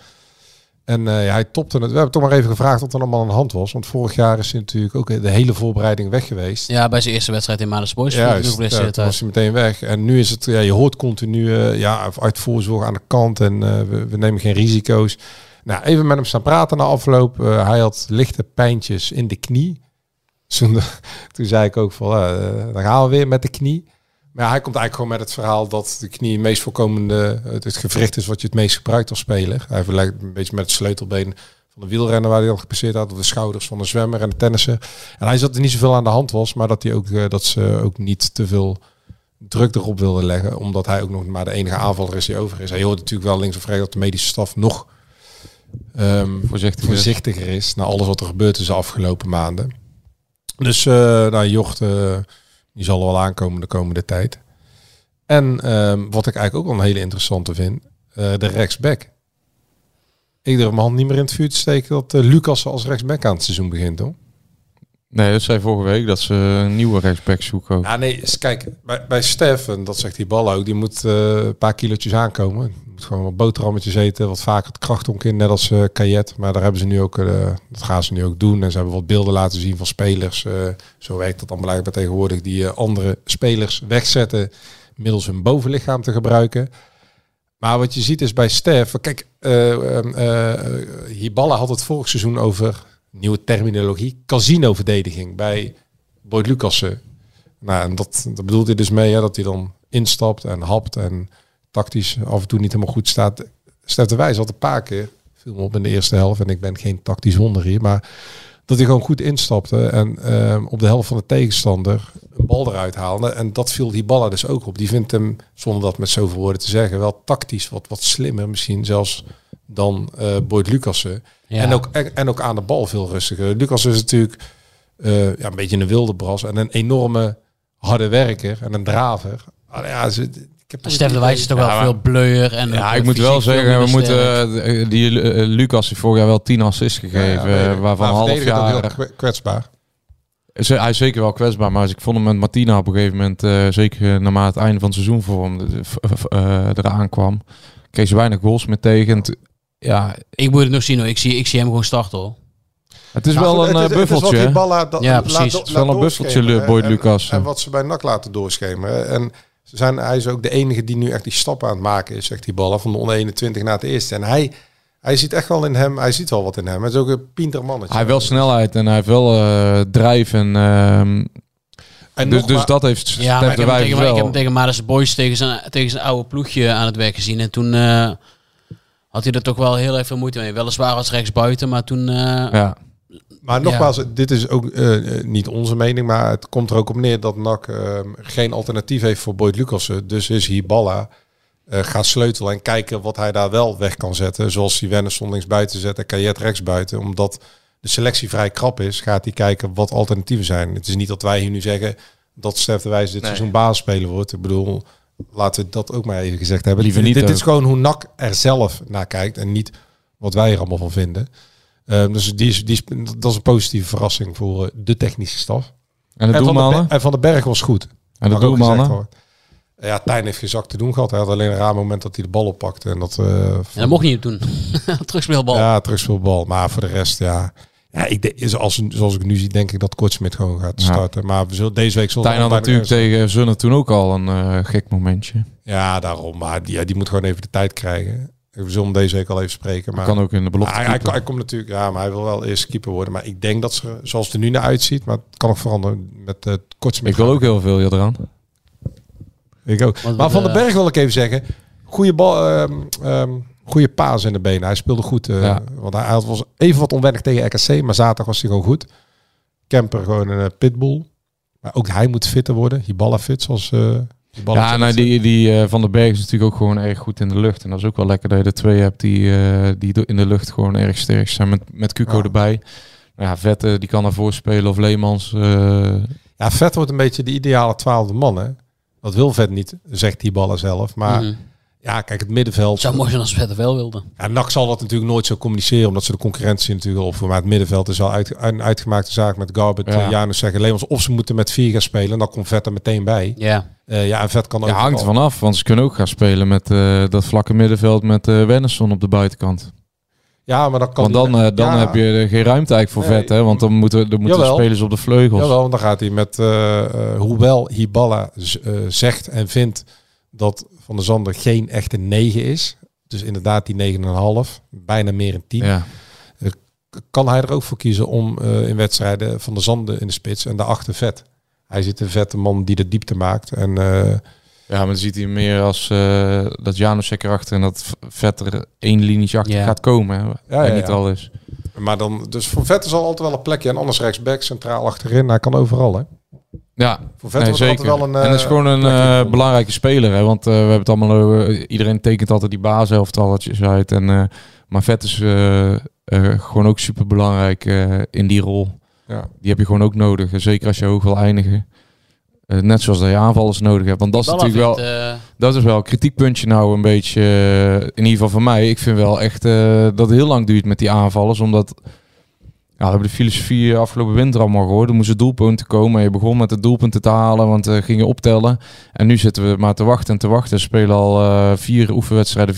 En eh, hij topte het. We hebben toch maar even gevraagd wat er allemaal aan de hand was. Want vorig jaar is hij natuurlijk ook de hele voorbereiding weg geweest. Ja, bij zijn eerste wedstrijd in Maandag Boys. Ja, Ja, ja, toen was hij meteen weg. En nu is het, ja, je hoort continu eh, ja, uit voorzorg aan de kant en eh, we, we nemen geen risico's. Nou, even met hem staan praten na afloop. Hij had lichte pijntjes in de knie. Toen, toen zei ik ook van, dan gaan we weer met de knie. Maar hij komt eigenlijk gewoon met het verhaal dat de knie het meest voorkomende, het, het gewricht is wat je het meest gebruikt als speler. Hij vergelijkt een beetje met het sleutelbeen van de wielrenner waar hij al gepasseerd had, of de schouders van de zwemmer en de tennisser. En hij zat er niet zoveel aan de hand was, maar dat, hij ook, eh, dat ze ook niet te veel druk erop wilden leggen, omdat hij ook nog maar de enige aanvaller is die over is. Hij hoort natuurlijk wel links of rechts dat de medische staf nog ehm, Voorzichtiger. voorzichtiger is na alles wat er gebeurd is de afgelopen maanden. Dus eh nou, Jocht, eh, die zal er wel aankomen de komende tijd. En ehm, wat ik eigenlijk ook wel een hele interessante vind, eh, de rechtsback. Ik durf mijn hand niet meer in het vuur te steken dat eh, Lucas als rechtsback aan het seizoen begint, hoor. Nee, dat zei vorige week dat ze een nieuwe rechtsback zoeken. ook. Ja, nee, kijk, bij, bij Stef, en dat zegt die bal ook, die moet eh, een paar kilootjes aankomen. Moet gewoon wat boterhammetjes eten, wat vaker het krachtonk in, net als eh Kajet. Maar daar hebben ze nu ook, eh, dat gaan ze nu ook doen. En ze hebben wat beelden laten zien van spelers. zo werkt dat dan blijkbaar tegenwoordig, die andere spelers wegzetten middels hun bovenlichaam te gebruiken. Maar wat je ziet is bij Stef, kijk, Hiballa had het vorig seizoen over, nieuwe terminologie, casino-verdediging bij Boyd Lucassen. Nou, en dat, dat bedoelt hij dus mee, hè, dat hij dan instapt en hapt en tactisch af en toe niet helemaal goed staat. Stef de Wijs had een paar keer, viel me op in de eerste helft, en ik ben geen tactisch wonder hier, maar dat hij gewoon goed instapte en ehm, op de helft van de tegenstander een bal eruit haalde. En dat viel die ballen dus ook op. Die vindt hem, zonder dat met zoveel woorden te zeggen, wel tactisch wat, wat slimmer misschien zelfs dan eh Boyd Lucassen. Ja. En, ook, en, en ook aan de bal veel rustiger. Lucas is natuurlijk eh, ja, een beetje een wilde bras en een enorme harde werker en een draver. Ah, ja, ze, ik heb Stef de Wijs is toch wel maar- veel bleuer. En Ja, ik moet wel zeggen, we moeten eh, die Lucas heeft vorig jaar wel 10 assists gegeven, Ja, ja, waarvan half jaar. heel kwe- kwetsbaar. Ze- Hij is zeker wel kwetsbaar, maar ik vond hem met Martina op een gegeven moment, eh, zeker naarmate het einde van het seizoen voor hem eraan kwam, kreeg ze weinig goals meer tegen. Ja, Ik moet het nog zien hoor. Ik zie, ik zie hem gewoon starten hoor. het is Maar wel goed, een het eh, het is wat buffeltje. die hè? ballen dat- Ja, precies. Het is wel een buffeltje, Boyd Lucas. En wat ze bij NAC laten doorschemeren. En ze zijn, hij is ook de enige die nu echt die stap aan het maken is, zegt die ballen, van de onder 21 naar het eerste. En hij, hij ziet echt wel in hem, hij ziet wel wat in hem. Het is ook een pinter mannetje. Hij heeft wel snelheid en hij heeft wel eh drijf en ehm, En dus, dus maar- dat heeft Ja, maar ik heb, tegen, ik heb hem wel. tegen Maris Boys tegen zijn, tegen zijn oude ploegje aan het werk gezien. En toen eh, had hij er toch wel heel erg veel moeite mee. Weliswaar als rechtsbuiten, maar toen... eh, Ja. Maar nogmaals, dit is ook eh, eh, niet onze mening, maar het komt er ook op neer dat NAC geen alternatief heeft voor Boyd Lucassen. Dus is Hiballa eh gaat sleutelen en kijken wat hij daar wel weg kan zetten. Zoals hij Wennerson links buiten zet en Kajet rechts buiten. Omdat de selectie vrij krap is, gaat hij kijken wat alternatieven zijn. Het is niet dat wij hier nu zeggen dat Stef de Wijs dit seizoen basisspeler wordt. Ik bedoel, laten we dat ook maar even gezegd hebben. Liever niet dit ook. is gewoon hoe NAC er zelf naar kijkt en niet wat wij er allemaal van vinden. Ehm, dus die is, die is, dat is een positieve verrassing voor eh, de technische staf. En de en, van de, en Van de Berg was goed. En de doelmannen? Ja, Tijn heeft geen zak te doen gehad. Hij had alleen een raar moment dat hij de bal oppakte. En dat, eh, en dat mocht niet doen. Terugspeelbal. Ja, terugspeelbal. Maar voor de rest, ja. Ja, ik denk, zoals, zoals ik nu zie, denk ik dat Kortsmit gewoon gaat Ja. starten. Maar we zullen, deze week zullen we had natuurlijk nog tegen Zonne toen ook al een eh, gek momentje. Ja, daarom. Maar die, ja, die moet gewoon even de tijd krijgen. We zullen hem deze week al even spreken. Maar kan ook in de belofte. hij, hij, hij komt natuurlijk, ja, maar hij wil wel eerst keeper worden. Maar ik denk dat ze, zoals het er nu naar uitziet, maar het kan ook veranderen met het Kortsmit. ik wil ook heel veel eraan. Ik ook. Wat- Maar Van den eh, Berg wil ik even zeggen. Goede bal, ehm, ehm, goede paas in de benen. Hij speelde goed. eh, Ja. Want hij, hij was even wat onwennig tegen RKC, maar zaterdag was hij gewoon goed. Kemper gewoon een eh, pitbull. Maar ook hij moet fitter worden. Hiballa fit, zoals eh Ja, nou, die, die eh, Van den Berg is natuurlijk ook gewoon erg goed in de lucht. En dat is ook wel lekker dat je er twee hebt die, eh, die in de lucht gewoon erg sterk zijn. Met, met Cuco Ja. erbij. Nou ja, Vette, die kan ervoor spelen. Of Leemans. eh, Ja, Vet wordt een beetje de ideale twaalfde man, hè. Dat wil Vet niet, zegt Hiballa zelf. Maar mhm. Ja, kijk, het middenveld... Het zou mooi zijn als Vette wel wilde. Ja, NAC zal dat natuurlijk nooit zo communiceren, omdat ze de concurrentie natuurlijk al voor. Maar het middenveld is al uit, een uitgemaakte zaak met Garbert, Ja. ja. Janus zeggen. Leemans of ze moeten met vier gaan spelen, en dan komt Vet er meteen bij. Ja. Eh, ja, en Vet kan ook... ja, hangt ervan af. Want ze kunnen ook gaan spelen met eh, dat vlakke middenveld met eh Wennerson op de buitenkant. Ja, maar dan kan Want dan, eh, dan ja, heb je er geen ruimte eigenlijk voor Nee. vet. Hè? Want dan moeten, dan moeten Jawel. spelers op de vleugels. Jawel, want dan gaat hij met... eh, eh, hoewel Hiballa eh, zegt en vindt dat Van der Zander geen echte 9 is. Dus inderdaad die 9,5. Bijna meer een 10. Ja. Kan hij er ook voor kiezen om eh, in wedstrijden Van der Zanden in de spits en daarachter vet. Hij zit een vette man die de diepte maakt. En eh, ja, maar dan ziet hij meer als eh, dat Janusek erachter en dat vet er één linietje achter Ja. gaat komen. Hè? ja, niet al is. Maar dan, dus voor Vet is al altijd wel een plekje. En anders rechtsback, centraal achterin. Hij kan overal, hè? Ja, Voor Vet nee, wordt er zeker. wel een... en dat is eh, gewoon een eh, belangrijke speler. Hè? Want eh, we hebben het allemaal over... iedereen tekent altijd die baashelftalletjes uit. En, eh, maar vet is gewoon ook super belangrijk in die rol. Ja. Die heb je gewoon ook nodig. Zeker als je hoog wil eindigen. Eh, net zoals dat je aanvallers nodig hebt. Want dat is natuurlijk wel... eh, Dat is wel een kritiekpuntje nou een beetje, in ieder geval van mij. Ik vind wel echt eh, dat het heel lang duurt met die aanvallers. Omdat, ja, we hebben de filosofie afgelopen winter allemaal gehoord. Er moesten doelpunten komen. En je begon met de doelpunten te halen, want we gingen optellen. En nu zitten we maar te wachten en te wachten. We spelen al eh, vier oefenwedstrijden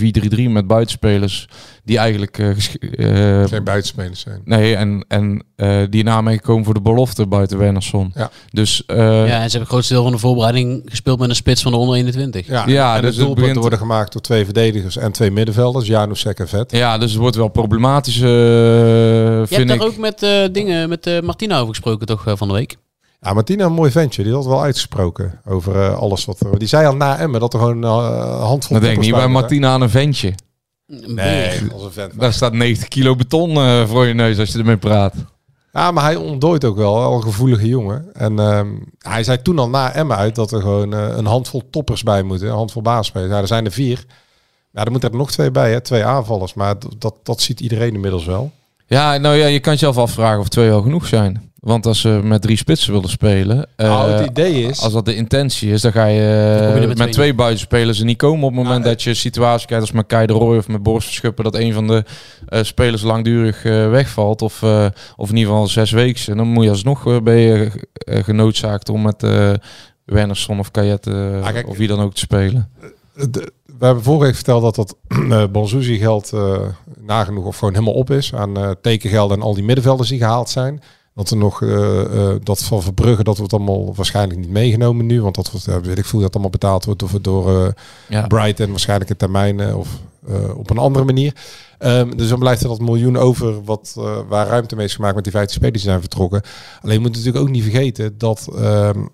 4-3-3 met buitenspelers. Die eigenlijk... eh, eh, Geen buitenspelers zijn. nee, en, en eh, die in aanmerking komen voor de belofte buiten Wernersson. Ja. Dus... eh, ja, en ze hebben het grootste deel van de voorbereiding gespeeld met een spits van de onder 21. Ja, Ja, en dus de het doelpunten begint- worden gemaakt door twee verdedigers en twee middenvelders. Janusek en Vet. Ja, dus het wordt wel problematisch, eh, Je vind hebt ik. daar ook met eh, dingen met eh, Martina over gesproken toch van de week? Ja, Martina, een mooi ventje. Die had wel uitgesproken over eh, alles wat er... Die zei al na Emmen dat er gewoon een handvol... Dan denk ik niet bij Martina aan een ventje. Een hè? beetje. Nee, als een vent. Daar staat 90 kilo beton eh, voor je neus als je ermee praat. Ja, maar hij ontdooit ook wel. Wel een gevoelige jongen. En ehm, hij zei toen al na Emma uit dat er gewoon eh, een handvol toppers bij moeten. Een handvol baasspelers. Ja, er zijn er vier. Ja, er moeten er nog twee bij, hè? twee aanvallers. Maar dat, dat ziet iedereen inmiddels wel. Ja, nou ja, je kan jezelf afvragen of twee wel genoeg zijn. Want als ze met drie spitsen willen spelen, eh, nou, het idee is... als dat de intentie is, dan ga je, Dan kom je eh, met met, twee twee buitenspelers er niet komen op het moment Ja, dat je situatie krijgt als met Kai de Roy of met Boris Verschuppen, dat een van de eh, spelers langdurig wegvalt of, of in ieder geval zes weken. En dan moet je alsnog ben je genoodzaakt om met Wernersson of Kayet eh, Ah, of wie dan ook te spelen. de- we hebben vorige week verteld dat dat uh, geld eh, nagenoeg of gewoon helemaal op is aan eh tekengelden en al die middenvelders die gehaald zijn. Dat er nog dat van Verbrugge, dat wordt allemaal waarschijnlijk niet meegenomen nu, want dat wordt, weet ik veel dat allemaal betaald wordt door, door Ja. Brighton, waarschijnlijk in termijnen of op een andere manier. Ehm, dus dan blijft er dat miljoen over wat, waar ruimte mee is gemaakt met die 15 spelers die zijn vertrokken. Alleen je moet natuurlijk ook niet vergeten dat, ehm,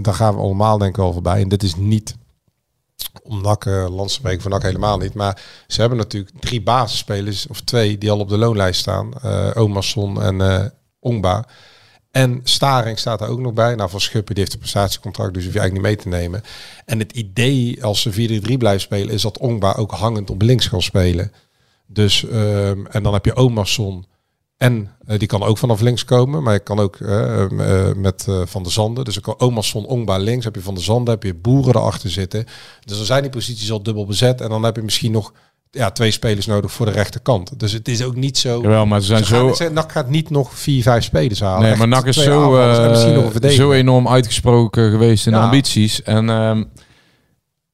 daar gaan we allemaal denk ik wel voorbij. En dit is niet om NAC, uh, landspreken voor NAC helemaal niet. Maar ze hebben natuurlijk drie basisspelers, of twee, die al op de loonlijst staan. Uh, Omerson en uh, Ongba. En Staring staat er ook nog bij. Nou, van Schuppen die heeft een prestatiecontract, dus hoef je eigenlijk niet mee te nemen. En het idee als ze 4-3 blijven spelen, is dat Ongba ook hangend op links kan spelen. Dus, um, en dan heb je Omerson. En uh, die kan ook vanaf links komen, maar je kan ook uh, uh, met Van der Zanden. Dus ik kan Omerson, Ongba links, heb je Van der Zanden, heb je Boeren erachter zitten. Dus dan zijn die posities al dubbel bezet. En dan heb je misschien nog ja, twee spelers nodig voor de rechterkant. Dus het is ook niet zo... Jawel, maar ze zijn ze zo... NAC gaat niet nog vier, vijf spelers halen. Nee, Echt maar NAC is zo, zo enorm uitgesproken geweest in Ja. de ambities. En um,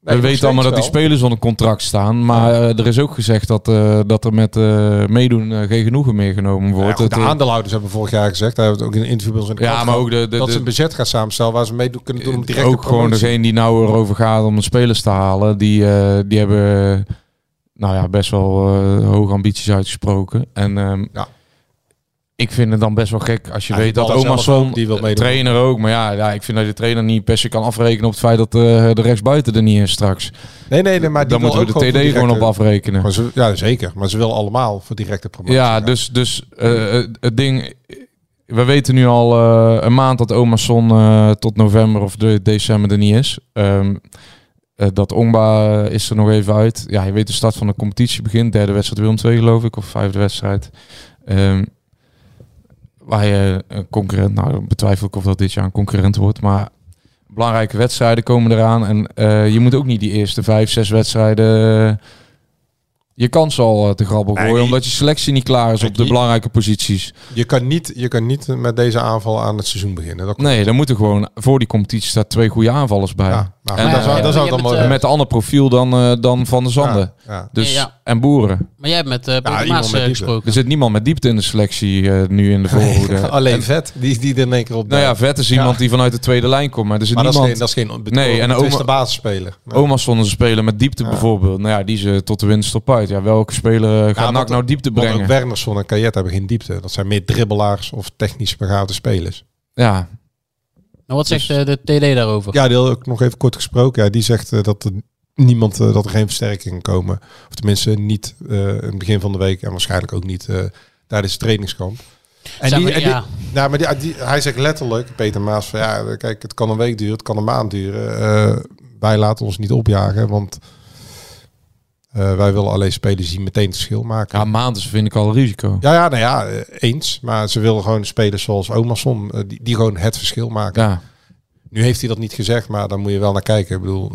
Nee, we weten allemaal dat die spelers onder contract staan. Maar eh, er is ook gezegd dat, eh, dat er met eh, meedoen geen genoegen meer genomen Ja, wordt. goed, de aandeelhouders hebben vorig jaar gezegd, daar hebben we het ook in een interview bij ons in de Ja, maar ook de- de- dat ze een budget gaan samenstellen waar ze mee kunnen doen om direct ook gewoon degene die nou erover gaat om de spelers te halen, die, die hebben nou ja, best wel hoge ambities uitgesproken. En ehm, Ja. Ik vind het dan best wel gek als je Ja, weet dat ook, die wil eh, meedoen. trainer ook, maar ja, ja, ik vind dat je de trainer niet per se kan afrekenen op het feit dat eh, de rechtsbuiten er niet is straks. Nee, nee, nee, maar die dan moeten we de TD gewoon op afrekenen. Maar ze, ja, zeker. Maar ze willen allemaal voor directe promotie. Ja, dus, dus eh, het- het ding. We weten nu al eh, een maand dat Omerson eh tot november of de, december er niet is. Ehm, eh, dat Ongba is er nog even uit. Ja, je weet de start van de competitie begint. Derde wedstrijd Willem 2 geloof ik. Of vijfde wedstrijd. Ehm, waar je een concurrent... Nou, betwijfel ik of dat dit jaar een concurrent wordt. Maar belangrijke wedstrijden komen eraan. En eh, je moet ook niet die eerste vijf, zes wedstrijden... je kans al eh, te grabbel gooien, omdat je selectie niet klaar is op de belangrijke posities. Je kan, niet, je kan niet met deze aanval aan het seizoen beginnen. Dat Nee, dan moeten gewoon voor die competitie staat twee goede aanvallers bij. Ja, maar En dat ja, zou, dat dan eh, met een ander profiel dan, eh, dan Van der Zanden. ja, ja. Dus, Ja, ja. En Boeren. Maar jij hebt met uh, Maas gesproken. Er zit niemand met diepte in de selectie eh, nu in de voorhoede. Alleen En- vet, die, die er in één keer op nou ja. Vet is iemand die vanuit de tweede lijn komt. Maar er zit Maar dat is, niemand... geen, dat is geen Nee, en Oma- de basisspeler. Nee. Oma's stonden ze spelen met diepte bijvoorbeeld. Nou ja, die ze tot de winst op uit. Ja, welke speler gaat want- NAC nou diepte brengen? ook Wernersson en Kajet hebben geen diepte. Dat zijn meer dribbelaars of technisch begaafde spelers. Ja, Nou, wat zegt Dus- eh, de TD daarover? Ja, die had ook nog even kort gesproken. Ja, die zegt eh, dat er niemand, eh, dat er geen versterkingen komen. Of tenminste niet eh, in het begin van de week en waarschijnlijk ook niet eh, tijdens het trainingskamp. En die, maar, en die- ja. nou, maar die, die- hij zegt letterlijk, Peter Maas, van ja, kijk, het kan een week duren, het kan een maand duren. Eh, wij laten ons niet opjagen, want eh, wij willen alleen spelers die meteen het verschil maken. ja maand is vind ik al een risico. Ja, ja, nou ja, eh, eens. Maar ze willen gewoon spelers zoals Omerson, eh, die, die gewoon het verschil maken. Ja. Nu heeft hij dat niet gezegd, maar dan moet je wel naar kijken. Ik bedoel,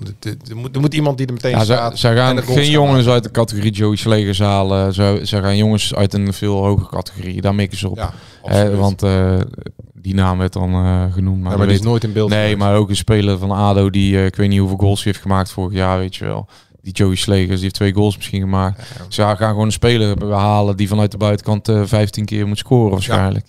er moet, er moet iemand die er meteen Ja, ze, staat. ze gaan geen jongens maken. uit de categorie Joey Slegers halen. Ze, ze gaan jongens uit een veel hogere categorie. Daar mikken ze op. Ja, Eh, want die naam werd dan genoemd. Maar, ja, maar is nooit in beeld nee, geweest. maar ook een speler van ADO die, ik weet niet hoeveel goals heeft gemaakt vorig jaar, weet je wel. Die Joey Slegers, die heeft twee goals misschien gemaakt. Ze gaan gewoon een speler halen die vanuit de buitenkant eh 15 keer moet scoren waarschijnlijk.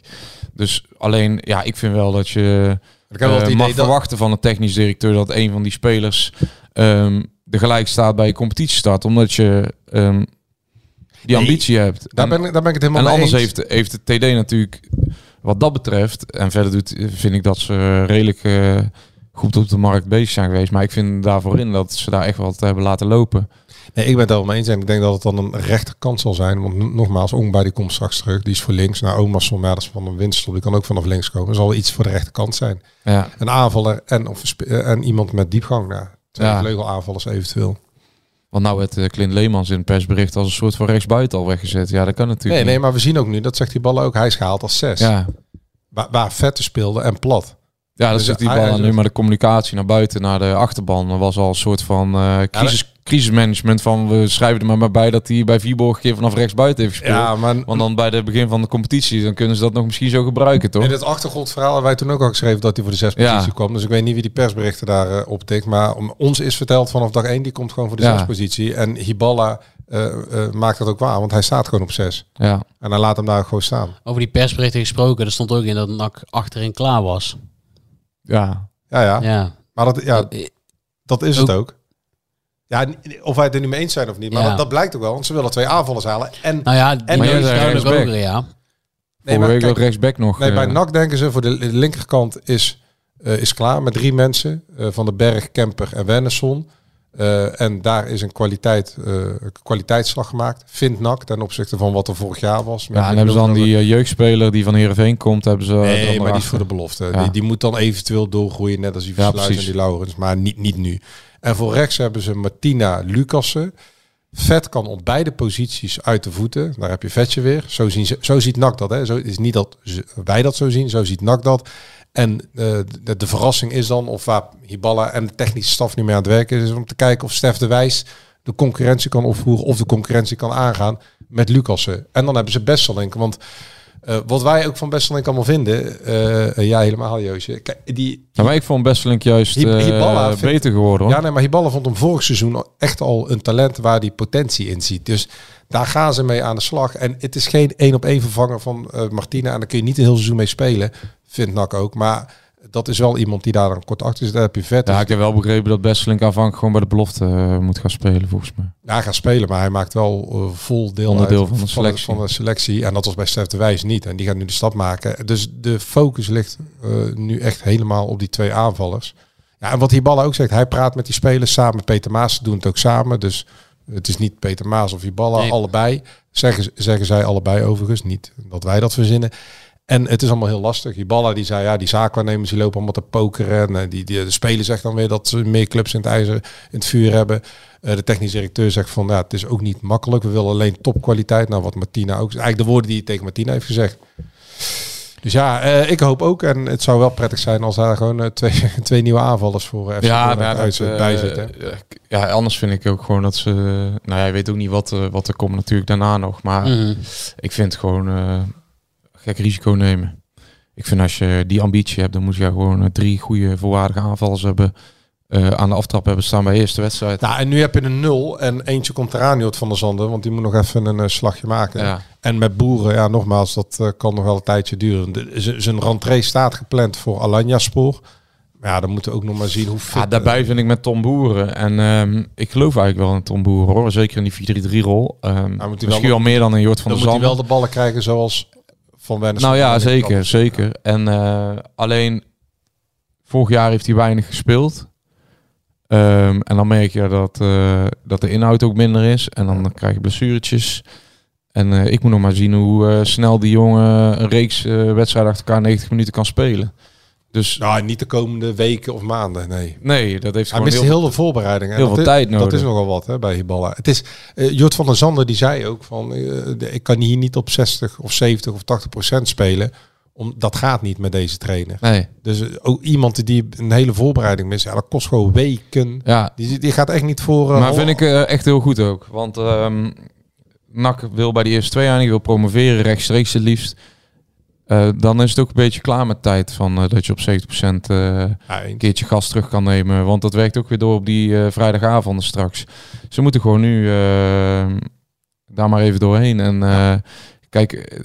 Dus alleen, ja, ik vind wel dat je Ik heb wel het eh, mag dat- verwachten van een technisch directeur dat een van die spelers ehm de gelijk staat bij je competitiestart. Omdat je ehm, die Nee, ambitie hebt. Daar En- ben, ik, daar ben ik het helemaal en mee anders eens. heeft, heeft de TD natuurlijk, wat dat betreft, en verder doet, vind ik dat ze redelijk eh, goed op de markt bezig zijn geweest. Maar ik vind daarvoor in dat ze daar echt wat hebben laten lopen. Nee, ik ben het mee eens. En ik denk dat het dan een rechterkant zal zijn. Want nogmaals, Ongba die komt straks terug. Die is voor links. Nou, Omerson, ja, dat is van een winststop. Die kan ook vanaf links komen. Zal iets voor de rechterkant zijn. Ja, Een aanvaller en, of, eh, en iemand met diepgang. Nou, twee Ja. vleugelaanvallers eventueel. want nou werd eh, Clint Leemans in het persbericht als een soort van rechtsbuiten al weggezet. Ja, dat kan natuurlijk Nee, nee, maar we zien ook nu, dat zegt die bal ook, hij is gehaald als zes. Ja, Waar, waar Vette speelde en plat. Ja dat Dus zegt die hij- bal hij aan nu. Maar de communicatie naar buiten, naar de achterban, was al een soort van eh, crisis, crisismanagement. Van we schrijven er maar, maar bij dat hij bij Viborg een keer vanaf rechtsbuiten heeft gespeeld. Ja, maar Want dan bij het begin van de competitie, dan kunnen ze dat nog misschien zo gebruiken, toch? in het achtergrondverhaal hebben wij toen ook al geschreven dat hij voor de zes Ja. positie kwam. Dus ik weet niet wie die persberichten daar optikt. Maar om, ons is verteld vanaf dag één, die komt gewoon voor de Ja. zes positie. En Hiballa eh, eh, maakt dat ook waar, want hij staat gewoon op zes. Ja. En hij laat hem daar gewoon staan. Over die persberichten gesproken, er stond ook in dat NAC achterin klaar was. Ja. Ja, ja. Ja. Maar dat, ja, dat is Ook- het ook. Ja, of wij het er nu mee eens zijn of niet. Maar Ja. dat, dat blijkt ook wel, want ze willen twee aanvallers halen. En Nou ja, En maar duidelijk ja. Nee, maar week kijk, ook rechtsback nog. Nee, bij eh, NAC denken ze voor de, de linkerkant is, eh, is klaar met drie mensen. eh, van de Berg, Kemper en Wennesson. Eh, en daar is een kwaliteit, eh, kwaliteitsslag gemaakt. Vindt NAC ten opzichte van wat er vorig jaar was. Ja, en hebben ze dan die eh, jeugdspeler die van Heerenveen komt, hebben ze... Nee, maar die is voor de belofte. Ja. Die, die moet dan eventueel doorgroeien, net als die Ja, Versluis en die Laurens. Maar niet, niet nu. En voor rechts hebben ze Martina Lucassen. Vet kan op beide posities uit de voeten. Daar heb je Vetje weer. Zo, zien ze, zo ziet NAC dat. Hè. Zo is niet dat wij dat zo zien. Zo ziet NAC dat. En eh, de, de verrassing is dan of waar Hiballa en de technische staf nu mee aan het werken is, om te kijken of Stef de Wijs de concurrentie kan opvoeren of de concurrentie kan aangaan met Lucassen. En dan hebben ze denken, want Eh, wat wij ook van Besselink allemaal vinden, eh, ja helemaal Joosje. Kijk, die, Nou, maar ik vond Besselink juist Hiballa beter geworden. Hoor. ja, nee, maar Hiballa vond hem vorig seizoen echt al een talent waar die potentie in ziet. Dus daar gaan ze mee aan de slag. En het is geen één op één vervanger van eh, Martina. En daar kun je niet een heel seizoen mee spelen, vindt Nak ook. Maar dat is wel iemand die daar dan kort achter zit. Daar heb je vet. Ja, ik heb wel begrepen dat Besselink aanvankelijk gewoon bij de belofte eh, moet gaan spelen, volgens mij. Ja, hij gaat spelen, maar hij maakt wel eh, vol deel Onderdeel uit van de selectie. Van de selectie. En dat was bij Stef de Wijs niet. En die gaat nu de stap maken. Dus de focus ligt nu echt helemaal op die twee aanvallers. Ja, en wat Hiballa ook zegt, hij praat met die spelers samen. Peter Maas doen het ook samen. Dus het is niet Peter Maas of Hiballa, Nee. allebei. Zeggen, zeggen zij allebei overigens, niet dat wij dat verzinnen. En het is allemaal heel lastig. Hiballa die zei, ja, die zaakwaarnemers die lopen allemaal te pokeren. En eh, die, die, de speler zegt dan weer dat ze meer clubs in het ijzer, in het vuur hebben. Eh, de technisch directeur zegt van, ja, het is ook niet makkelijk. We willen alleen topkwaliteit. Nou, wat Martina ook, eigenlijk de woorden die hij tegen Martina heeft gezegd. Dus ja, eh, ik hoop ook. En het zou wel prettig zijn als daar gewoon eh, twee, twee nieuwe aanvallers voor eh, FC Ja, nou, uit- dat, bij zitten. ja, anders vind ik ook gewoon dat ze... Nou ja, je weet ook niet wat, wat er komt natuurlijk daarna nog. Maar Mhm. ik vind gewoon eh, gek risico nemen. Ik vind als je die ambitie hebt, dan moet je gewoon drie goede voorwaardige aanvallers hebben. Eh, aan de aftrap hebben staan bij de eerste wedstrijd. Nou, en nu heb je een nul en eentje komt eraan, Jort van der Zanden, want die moet nog even een eh, slagje maken. Ja. En met Boeren, ja, nogmaals, dat eh, kan nog wel een tijdje duren. Zijn rentree staat gepland voor Alanya Spoor. Maar ja, dan moeten we ook nog maar zien hoe fit... Ja, daarbij vind ik met Tom Boeren. En ehm, ik geloof eigenlijk wel in Tom Boeren hoor. Zeker in die 4-3-3-rol. Ehm moet hij misschien wel- wel meer dan in Jort van dan der moet hij Zanden. wel de ballen krijgen zoals Van Wennis. Nou ja, zeker, zeker. En alleen vorig jaar heeft hij weinig gespeeld. Ehm, en dan merk je dat, eh, dat de inhoud ook minder is. En dan krijg je blessuretjes. En eh, ik moet nog maar zien hoe eh, snel die jongen een reeks wedstrijden achter elkaar 90 minuten kan spelen. Dus Nou, niet de komende weken of maanden, nee. nee, dat heeft Hij mist heel, heel de voorbereiding. Heel veel is- tijd nodig. Dat is nogal wat hè, bij Hiballa. Het is, Jort van der Zanden die zei ook van, de- ik kan hier niet op 60 of 70 of 80 procent spelen. Om, dat gaat niet met deze trainer. Nee, Dus eh, ook iemand die een hele voorbereiding mist, ja, dat kost gewoon weken. ja, Die, die gaat echt niet voor... eh, Maar vind ik eh, echt heel goed ook. Want ehm NAC wil bij de eerste twee jaar, wil promoveren, rechtstreeks het liefst. Dan is het ook een beetje klaar met tijd van dat je op 70% eh, Ja, een keertje gas terug kan nemen. Want dat werkt ook weer door op die vrijdagavonden straks. Ze moeten gewoon nu eh, daar maar even doorheen. En eh, kijk,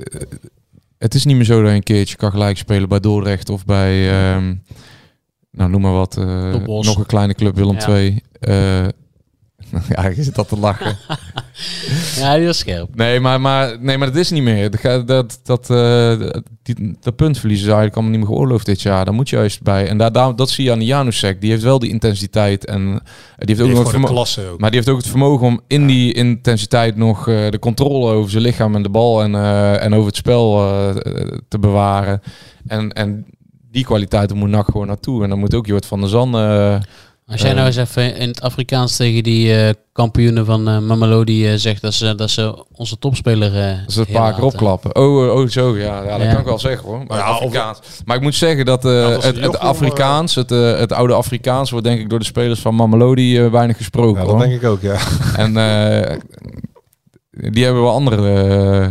het is niet meer zo dat je een keertje kan gelijk spelen bij Dordrecht of bij, ehm, nou noem maar wat, eh, nog een kleine club Willem Ja. II. Ja, je zit dat te lachen. Ja, die was scherp. Nee, maar, maar, nee, maar dat is niet meer. Dat, gaat- dat, dat, eh, die, dat puntverlies is eigenlijk allemaal niet meer geoorloofd dit jaar. Daar moet je juist bij. En daar, daar, dat zie je aan de Janusek. Die heeft wel die intensiteit. En die heeft ook Die nog heeft het vermo- klasse ook. maar die heeft ook het vermogen om in die intensiteit nog eh, de controle over zijn lichaam en de bal en, eh, en over het spel eh, te bewaren. En, en die kwaliteiten moet NAC gewoon naartoe. En dan moet ook Jort van der Zan... eh, Als jij Eh. nou eens even in het Afrikaans tegen die eh, kampioenen van eh Mamelodi eh, zegt dat ze, dat ze onze topspeler eh Dat ze heel paar keer opklappen. Oh, eh, oh zo, ja, ja dat Ja. kan ik wel zeggen hoor. Maar, Ja, of- Afrikaans. maar ik moet zeggen dat eh, is het, een het Afrikaans, het, eh, het oude Afrikaans, wordt denk ik door de spelers van Mamelodi eh, weinig gesproken. Ja, hoor. dat denk ik ook, ja. En eh, die hebben wel andere eh,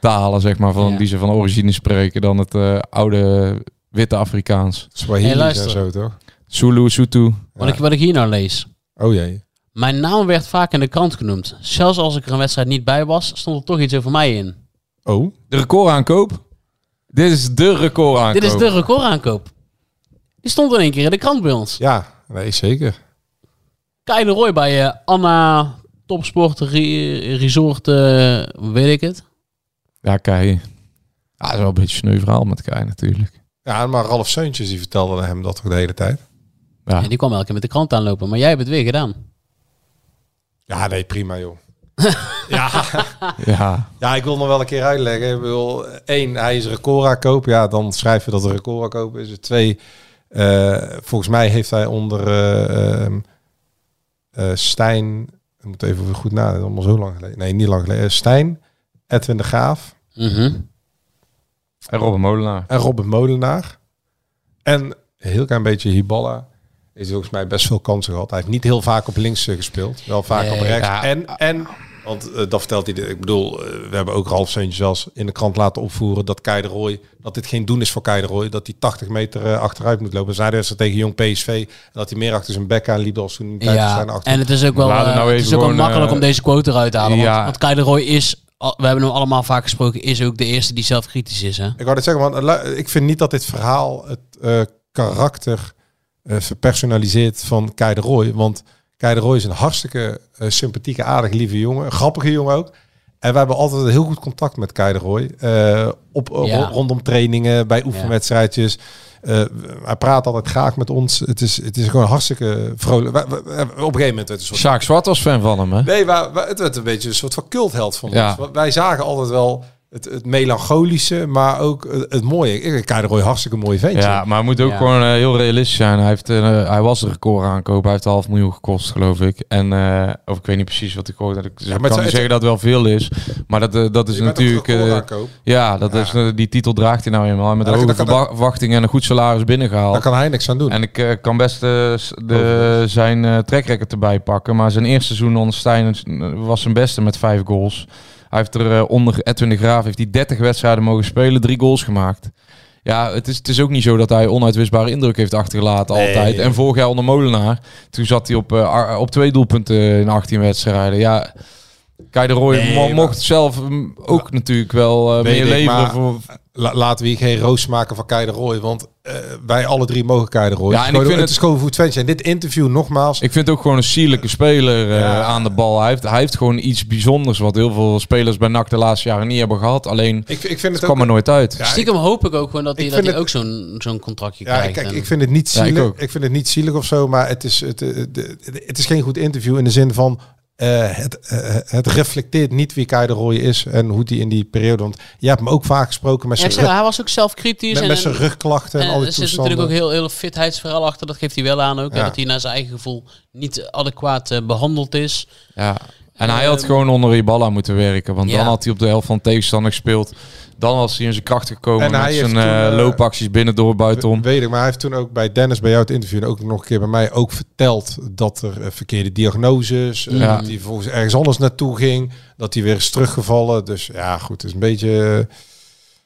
talen, zeg maar, van, Ja. die ze van origine spreken dan het eh, oude witte Afrikaans. Swahili Hey, luister. en zo, toch? Zulu, Sutu. Wat, ik, wat ik hier nou lees. Oh jee. Mijn naam werd vaak in de krant genoemd. Zelfs als ik er een wedstrijd niet bij was, stond er toch iets over mij in. Oh? De recordaankoop. Dit is de recordaankoop. Dit is de recordaankoop. Die stond in één keer in de krant bij ons. Ja, nee, zeker. Kai de Roy bij eh, Anna Topsport Re- Resort, eh, weet ik het. Ja, Kei. Ja, dat is wel een beetje een sneu verhaal met Kei natuurlijk. Ja, maar Ralf Seuntjes die vertelde hem dat toch de hele tijd? Ja. En die kwam elke keer met de krant aanlopen. Maar jij hebt het weer gedaan. Ja, nee, prima joh. ja, ja. ja, ik wil nog wel een keer uitleggen. Ik wil, één, hij is recorda koop. Ja, dan schrijf je dat een recorda koop is. Twee, eh, volgens mij heeft hij onder eh, ehm, eh, Stijn, ik moet even goed nadenken, allemaal zo lang geleden. Nee, niet lang geleden. Stijn, Edwin de Graaf Mhm. En Robin Molenaar. en Robin Molenaar. En een heel klein beetje Hiballa. Is volgens mij best veel kansen gehad. Hij heeft niet heel vaak op links eh, gespeeld. Wel vaak op rechts. ja. En, en Want eh, dat vertelt hij. de- Ik bedoel, eh, we hebben ook Ralf Seuntje zelfs in de krant laten opvoeren dat Kei de Roy, dat dit geen doen is voor Kei de Roy, dat hij 80 meter achteruit moet lopen. Zij wedstrijd tegen Jong PSV en dat hij meer achter zijn bek aan liep als toen hij Ja, zijn achter. en het is ook wel, nou het even is ook wel makkelijk om deze quote eruit te halen. Want, ja. want Kai de Roy is, we hebben hem allemaal vaak gesproken, is ook de eerste die zelf kritisch is. Hè? Ik wou dit zeggen, want ik vind niet dat dit verhaal het eh, karakter eh, verpersonaliseert van Kei de Roy. Want Kei de Roy is een hartstikke eh, sympathieke, aardige, lieve jongen. Een grappige jongen ook. En we hebben altijd een heel goed contact met Kei de Roy. eh, op, Ja. rondom trainingen, bij oefenwedstrijdjes. Eh, hij praat altijd graag met ons. Het is, het is gewoon hartstikke vrolijk. We- we- we- op een gegeven moment werd het een soort Sjaak Zwart was fan van hem, hè? Nee, maar, maar het werd een beetje een soort van cultheld van Ja. ons. Want Wij zagen altijd wel het, het melancholische, maar ook het, het mooie. Ik de Roy hartstikke mooi ventje. Ja, maar hij moet ook Ja. gewoon eh, heel realistisch zijn. Hij, heeft, eh, hij was de record aankoop. Hij heeft een half miljoen gekost, geloof ik. En, eh, of ik weet niet precies wat ik hoorde. Ik maar het kan niet zeggen dat het wel veel is. Maar dat, dat is natuurlijk... eh, ja, dat Ja. Is, die titel draagt hij nou eenmaal. Met Ja, hoge verwachtingen en een goed salaris binnengehaald. Daar kan hij niks aan doen. En ik kan best de, zijn uh, trackrecord erbij pakken. Maar zijn eerste seizoen onder Stijn was zijn beste met vijf goals. Hij heeft er eh, onder Edwin de Graaf heeft hij 30 wedstrijden mogen spelen, drie goals gemaakt. Ja, het is, het is ook niet zo dat hij onuitwisbare indruk heeft achtergelaten Nee. altijd. En vorig jaar onder Molenaar, toen zat hij op, eh, op twee doelpunten in 18 wedstrijden. Ja, Kai de Roy Nee, mo- maar- mocht zelf mm, ook natuurlijk wel eh, Weet meer leveren maar- voor, La- laten we hier geen roos maken van Kai de Roy. Want eh, wij alle drie mogen Kai de Roy. Ja, het, en is ik gewoon, vind het het- is gewoon goed ventje. En dit interview nogmaals. Ik vind het ook gewoon een sierlijke speler eh, Ja. aan de bal. Hij heeft, hij heeft gewoon iets bijzonders wat heel veel spelers bij NAC de laatste jaren niet hebben gehad. Alleen ik, ik vind het het kwam ook... er nooit uit. Ja, Stiekem hoop ik ook gewoon dat hij, dat hij het- ook zo'n zo'n contractje Ja, krijgt. kijk, En- ik vind het niet Ja, ik zielig. ik, vind het niet zielig of zo, maar het is, het, het, het, het is geen goed interview in de zin van eh, het, eh, het reflecteert niet wie Kai de Roy is en hoe die in die periode. Want je hebt hem ook vaak gesproken met zijn, rug, hij was ook zelf kritisch. met, en, met zijn en- rugklachten en, en al die er zit natuurlijk ook heel, heel fitheidsverhaal achter. Dat geeft hij wel aan ook. Ja. Dat hij naar zijn eigen gevoel niet adequaat eh, behandeld is. Ja. En hij had Ehm, gewoon onder Ibala moeten werken. Want ja. dan had hij op de helft van de tegenstander gespeeld. Dan was hij in zijn kracht gekomen En hij met zijn toen, eh, loopacties binnen door buitenom. Weet ik, maar hij heeft toen ook bij Dennis, bij jou het interview en ook nog een keer bij mij ook verteld dat er eh, verkeerde diagnoses, Ja. dat hij volgens ergens anders naartoe ging, dat hij weer is teruggevallen. Dus ja, goed, het is een beetje...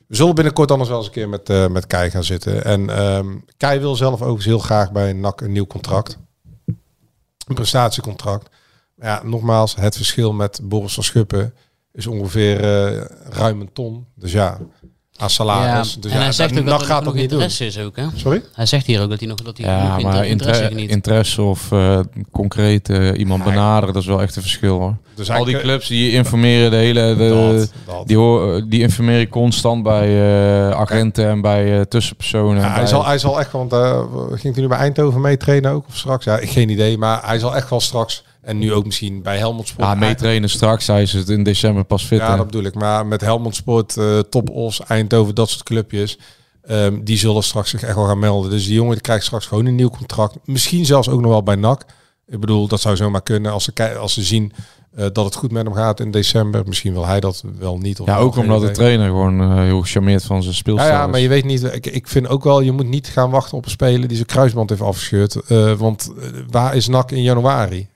we zullen binnenkort anders wel eens een keer met, eh met Kai gaan zitten. En ehm Kai wil zelf overigens heel graag bij NAC een nieuw contract. Een prestatiecontract. Ja, nogmaals, het verschil met Boris van Schuppen is ongeveer eh, ruim een ton. Dus ja, aan salaris. Ja, dus en ja, hij zegt NAC ook dat gaat nog dat niet doen. interesse is ook. Hè? Sorry? Hij zegt hier ook dat hij nog, dat hij Ja, nog maar inter- interesse inter- geniet. interesse of eh, concreet eh, iemand Ja, benaderen, dat is wel echt een verschil hoor. Dus Al die clubs die informeren de hele... De, Dat, dat. Die, hoor, die informeren constant bij eh, agenten en bij eh, tussenpersonen. Ja, hij, bij- zal, hij zal echt, want uh, ging hij nu bij Eindhoven mee trainen ook of straks? Ja, ik geen idee, maar hij zal echt wel straks en nu ook misschien bij Helmond Sport. ja, meetrainen straks. Hij is het in december pas fit. Ja, hè. dat bedoel ik. Maar met Helmond Sport, eh Top Os, Eindhoven, dat soort clubjes, ehm, die zullen straks zich echt wel gaan melden. Dus die jongen die krijgt straks gewoon een nieuw contract. Misschien zelfs ook nog wel bij NAC. Ik bedoel, dat zou zomaar kunnen als ze, als ze zien eh, dat het goed met hem gaat in december. Misschien wil hij dat wel niet. Of ja, ook omdat de trainer gewoon eh, heel gecharmeerd van zijn speelstijl ja, maar je weet niet. Ik, ik vind ook wel, je moet niet gaan wachten op een speler die zijn kruisband heeft afgescheurd. Want waar is NAC in januari?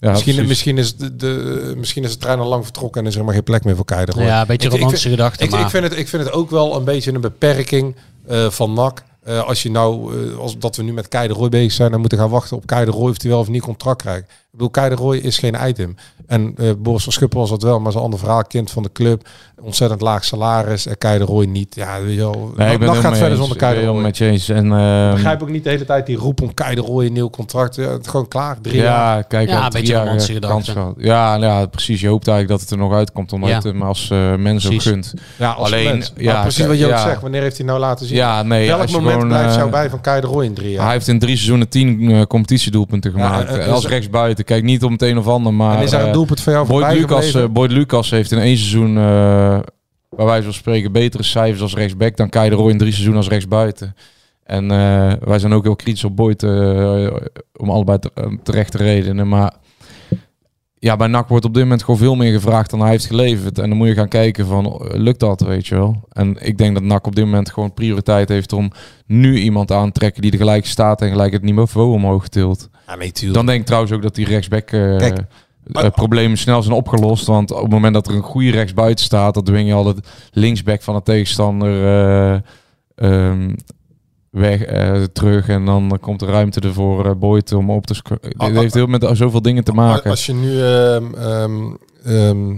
Ja, misschien, precies. misschien, is de, de, misschien is de trein al lang vertrokken en is er maar geen plek meer voor Keider. hoor. ja, een beetje romantische gedachten. Ik, ik, vind het, ik vind het ook wel een beetje een beperking eh, van NAC. Eh, als je nou, eh, als dat we nu met Kei de Roy bezig zijn, dan moeten gaan wachten op Kei de Roy of hij wel of niet contract krijgt. Ik bedoel, Kei de Roy is geen item. En eh Boris van Schuppen was dat wel, maar zijn ander verhaal, kind van de club, ontzettend laag salaris en Kei de Roy niet. Ja, weet je wel, Nee, ik ben NAC het gaat verder eens. zonder Kei de Roy. met je. En, Ik ehm, begrijp ook niet de hele tijd die roep om Kei de Roy een nieuw contract. Ja, het is gewoon klaar, drie jaar. ja, kijk, Ja, een beetje jaar, romantische gedachte. kans gehad. Ja, ja, precies. Je hoopt eigenlijk dat het er nog uitkomt, omdat Ja. het hem als eh mens ook gunt. Ja, als Alleen, mens. Ja, precies wat je ook ja. zegt. Wanneer heeft hij nou laten zien? Ja, nee. Welk moment gewoon, blijft eh, jou bij van de Roy in drie jaar? Hij heeft in drie seizoenen tien eh, competitiedoelpunten gemaakt. en- als rechtsbuiten. Kijk niet om het een of ander, maar... en is daar een eh, doelpunt van jou Boyd voorbij Lucas, eh, Boyd Lucas heeft in één seizoen, eh bij wijze van spreken, betere cijfers als rechtsback dan Kai de Roy in drie seizoenen als rechtsbuiten. En eh, wij zijn ook heel kritisch op Boyd eh, om allebei te- eh, terechte redenen. Maar ja, bij NAC wordt op dit moment gewoon veel meer gevraagd dan hij heeft geleverd. En dan moet je gaan kijken van, eh, lukt dat, weet je wel? En ik denk dat NAC op dit moment gewoon prioriteit heeft om nu iemand aan te trekken die de gelijke staat en gelijk het niveau omhoog tilt. ja, nee. Dan denk ik trouwens ook dat die rechtsback eh, Kijk, eh, problemen snel zijn opgelost. Want op het moment dat er een goede rechtsbuiten staat, dan dwing je al het linksback van de tegenstander eh, ehm, weg eh, terug. En dan komt er ruimte ervoor uh, Boyd om op te scoren. Ah, Dit ah, heeft heel met zoveel dingen te maken. Als je nu ehm, ehm, ehm,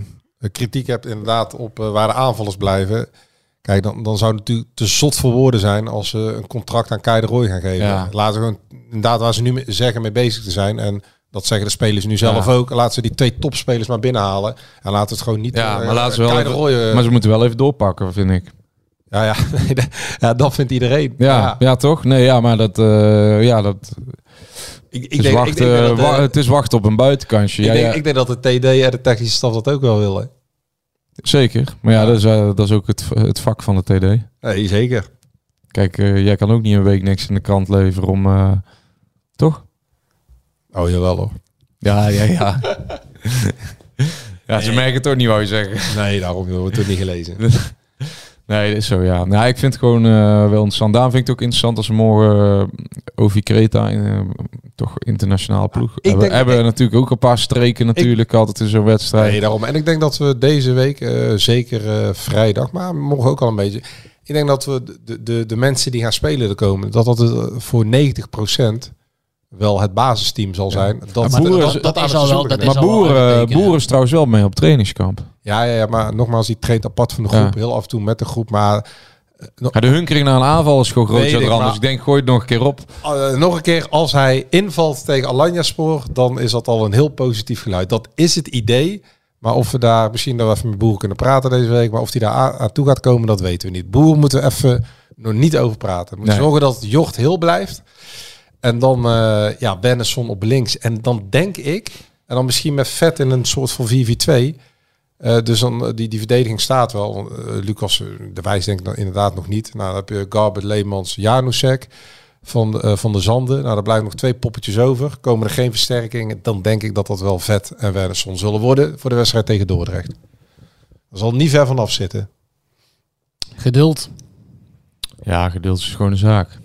kritiek hebt inderdaad op eh, waar de aanvallers blijven. Kijk, dan, dan zou het natuurlijk te zot voor woorden zijn als ze een contract aan Kai de Roy gaan geven. Ja. Laten we gewoon inderdaad waar ze nu zeggen mee bezig te zijn. En dat zeggen de spelers nu zelf Ja. ook. Laten ze die twee topspelers maar binnenhalen. En laten we het gewoon niet... Ja, eh, maar laten ze wel even- Roy, eh, Maar ze moeten wel even doorpakken, vind ik. Ja, ja, ja, dat vindt iedereen. Ja, ja. toch? Nee, ja, maar dat... eh, ja, dat Ik, ik, is denk, wachten, ik, denk dat, wa- eh, het is wachten op een buitenkantje. ik, Ja, denk, ik denk dat de TD en de technische staf dat ook wel willen. zeker. Maar ja, dat is, eh, dat is ook het, het vak van de TD. Nee, zeker. Kijk, jij kan ook niet een week niks in de krant leveren om... toch? Oh, jawel hoor. Ja, ja, ja. ja, ze merken het ook niet, wou je zeggen. Nee, daarom hebben we het toch niet gelezen. Nee, dat is zo, ja. Nou, ik vind het gewoon eh, wel interessant. Daarom vind ik het ook interessant als we morgen uh, Ovi Kreta, in, eh, toch internationale ploeg, hebben, denk- hebben ik- natuurlijk ook een paar streken natuurlijk altijd in zo'n wedstrijd. Nee, daarom. En ik denk dat we deze week, eh, zeker eh, vrijdag, maar morgen ook al een beetje. Ik denk dat we de, de, de mensen die gaan spelen de komende, dat dat eh, voor 90% wel het basisteam zal zijn. Dat, Maar Boeren- dat- is het al wel- dat maar is al wel boeren, boeren is trouwens wel mee op trainingskamp. Ja, ja, ja, maar nogmaals, die traint apart van de groep. Ja. Heel af en toe met de groep. Maar eh, Ja, de hunkering naar een aanval is gewoon groter ik, dan maar- Dus ik denk, gooi het nog een keer op. eh, nog een keer, als hij invalt tegen Alanya Spoor, dan is dat al een heel positief geluid. Dat is het idee. Maar of we daar misschien nog even met Boer kunnen praten deze week, maar of hij daar aan, toe gaat komen, dat weten we niet. Boer moeten we even nog niet over praten. We moeten Nee. zorgen dat Jocht heel blijft. En dan eh ja, Bennesson op links. En dan denk ik, en dan misschien met Vet in een soort van 4v2. Eh, dus dan, eh, die, die verdediging staat wel. Lucas de Wijs denk ik dan inderdaad nog niet. Nou, dan heb je Garbert, Leemans, Janusek van, de- eh, van de Zanden. Nou, daar blijven nog twee poppetjes over. Komen er geen versterkingen, dan denk ik dat dat wel Vet en Wernersson zullen worden voor de wedstrijd tegen Dordrecht. Dat zal niet ver vanaf zitten. Geduld. Ja, geduld is gewoon een zaak.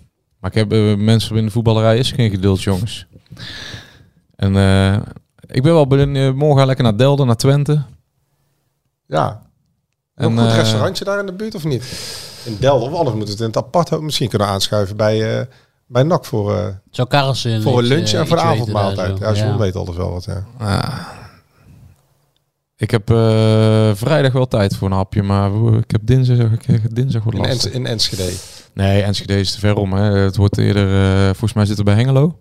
Maar ik heb eh, mensen in de voetballerij is geen geduld, jongens. En eh, ik ben wel benieuwd. morgen ga lekker naar Delden, naar Twente. Ja. En, Een goed eh, restaurantje daar in de buurt of niet? In Delft, of anders moeten we het in het apart misschien kunnen aanschuiven bij, eh bij NAC voor, eh, voor een lunch eh, en voor de avondmaaltijd. zo? Ja, John weet alles wel wat, ja. Ah. Ik heb eh, vrijdag wel tijd voor een hapje, maar ik heb dinsdag, ik heb dinsdag Ens lastig. in Enschede. Nee, Enschede is te ver om. Hè. Het wordt eerder, eh, volgens mij zitten we bij Hengelo.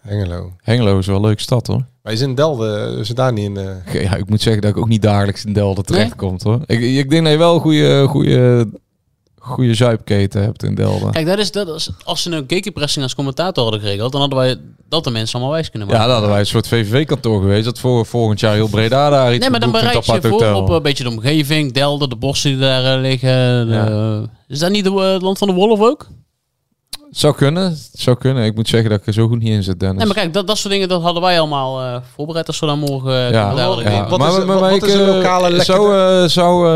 Hengelo. Hengelo is wel een leuke stad hoor. Maar is in Delden, het daar niet in... eh, Ja, ik moet zeggen dat ik ook niet dagelijks in Delden terecht komt hoor. Ik, ik denk dat je wel een goede, goede, goede zuipketen hebt in Delden. Kijk, dat is, dat is, als ze een gegenpressing als commentator hadden geregeld, dan hadden wij dat de mensen allemaal wijs kunnen maken. Ja, dan hadden wij een soort VVV-kantoor geweest. Dat voor volgend jaar heel Breda daar iets Nee, maar dan bereid het je apart voor hotel. op een beetje de omgeving, Delden, de bossen die daar eh, liggen. de- is dat niet de, eh, het land van de wolf ook? Zou kunnen, het zou kunnen. Ik moet zeggen dat ik er zo goed niet in zit, Dennis. Nee, maar kijk, dat, dat soort dingen dat hadden wij allemaal eh, voorbereid als we dan morgen uh, Ja. Wat is- wat- wat ik, is een eh, lokale Zou, eh, zou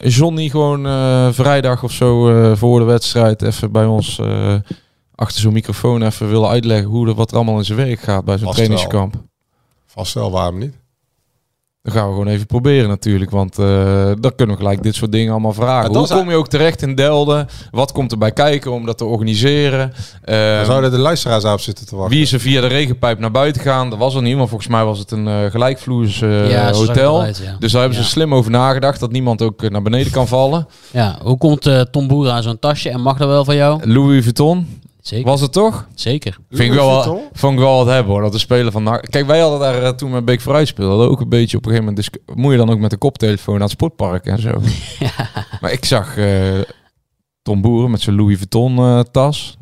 eh, Johnny gewoon eh, vrijdag of zo eh, voor de wedstrijd even bij ons eh, achter zo'n microfoon even willen uitleggen hoe er wat er allemaal in zijn werk gaat bij zo'n trainingskamp? vast wel, waarom niet? Dan gaan we gewoon even proberen natuurlijk, want eh dan kunnen we gelijk dit soort dingen allemaal vragen. Hoe kom je ook terecht in Delden? Wat komt erbij kijken om dat te organiseren? Eh, Dan zouden de luisteraars op zitten te wachten. wie is er via de regenpijp naar buiten gegaan? Dat was er niet, maar volgens mij was het een eh gelijkvloers eh, Ja, hotel. ja. Dus daar hebben ze Ja. slim over nagedacht dat niemand ook naar beneden kan vallen. Ja, hoe komt eh, Tom Boer aan zo'n tasje en mag dat wel van jou? Louis Vuitton, Zeker. was het toch? Zeker. Vind ik, wel, vond ik wel wat hebben hoor. Dat de speler van NAC- Kijk, wij hadden daar eh, toen met Beek vooruit speelden ook een beetje op een gegeven moment. Dus moet je dan ook met de koptelefoon naar het sportpark en zo. Maar ik zag eh, Tom Boeren met zijn Louis Vuitton eh, tas.